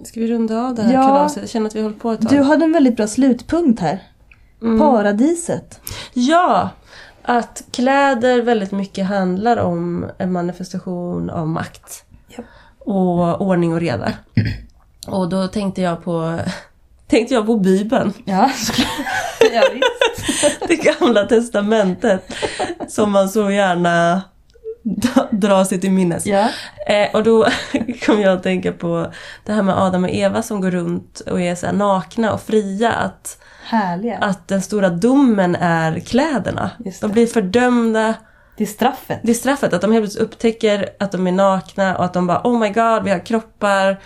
Ska vi runda av det här Ja. kalaset? Jag känner att vi har hållit på ett tag. Du hade en väldigt bra slutpunkt här. Paradiset. Ja! Att kläder väldigt mycket handlar om en manifestation av makt. Japp. Och ordning och reda. Och då tänkte jag på, tänkte jag på Bibeln. Ja, ja. Det gamla testamentet. Som man så gärna dra- sig till minnes. Ja. Eh, och då kom jag att tänka på det här med Adam och Eva som går runt och är så nakna och fria. Att, Härliga. att den stora domen är kläderna. De blir fördömda. Det är straffet. Det är straffet, att de helt plötsligt upptäcker att de är nakna och att de bara Oh my god, vi har kroppar.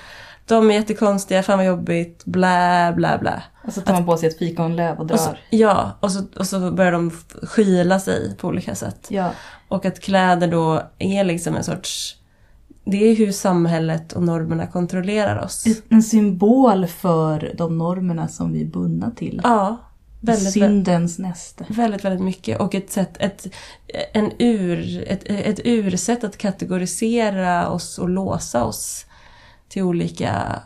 De är jättekonstiga, fan vad jobbigt, blä blä blä. Och så tar man på sig ett fikonlöv och drar. Och så, ja, och så, och så börjar de skyla sig på olika sätt. Ja. Och att kläder då är liksom en sorts... Det är hur samhället och normerna kontrollerar oss. En symbol för de normerna som vi är bundna till. Ja, väldigt, Syndens näste. väldigt, väldigt mycket. Och ett sätt, ett, en ur, ett, ett ursätt att kategorisera oss och låsa oss till olika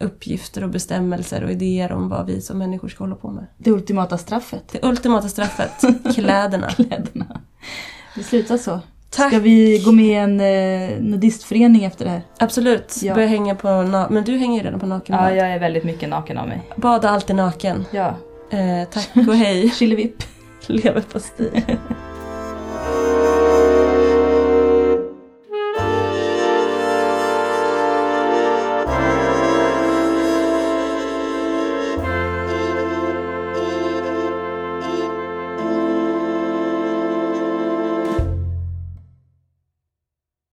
uppgifter och bestämmelser och idéer om vad vi som människor ska hålla på med. Det ultimata straffet. Det ultimata straffet, kläderna. Kläderna. Det slutar så. Tack! Ska vi gå med i en eh, nudistförening efter det här? Absolut, Ja. börja hänga på na- Men du hänger ju redan på nakenbad. jag är väldigt mycket naken av mig. Bada alltid naken. Ja. Eh, tack och hej. Chilivipp. Leverpastej.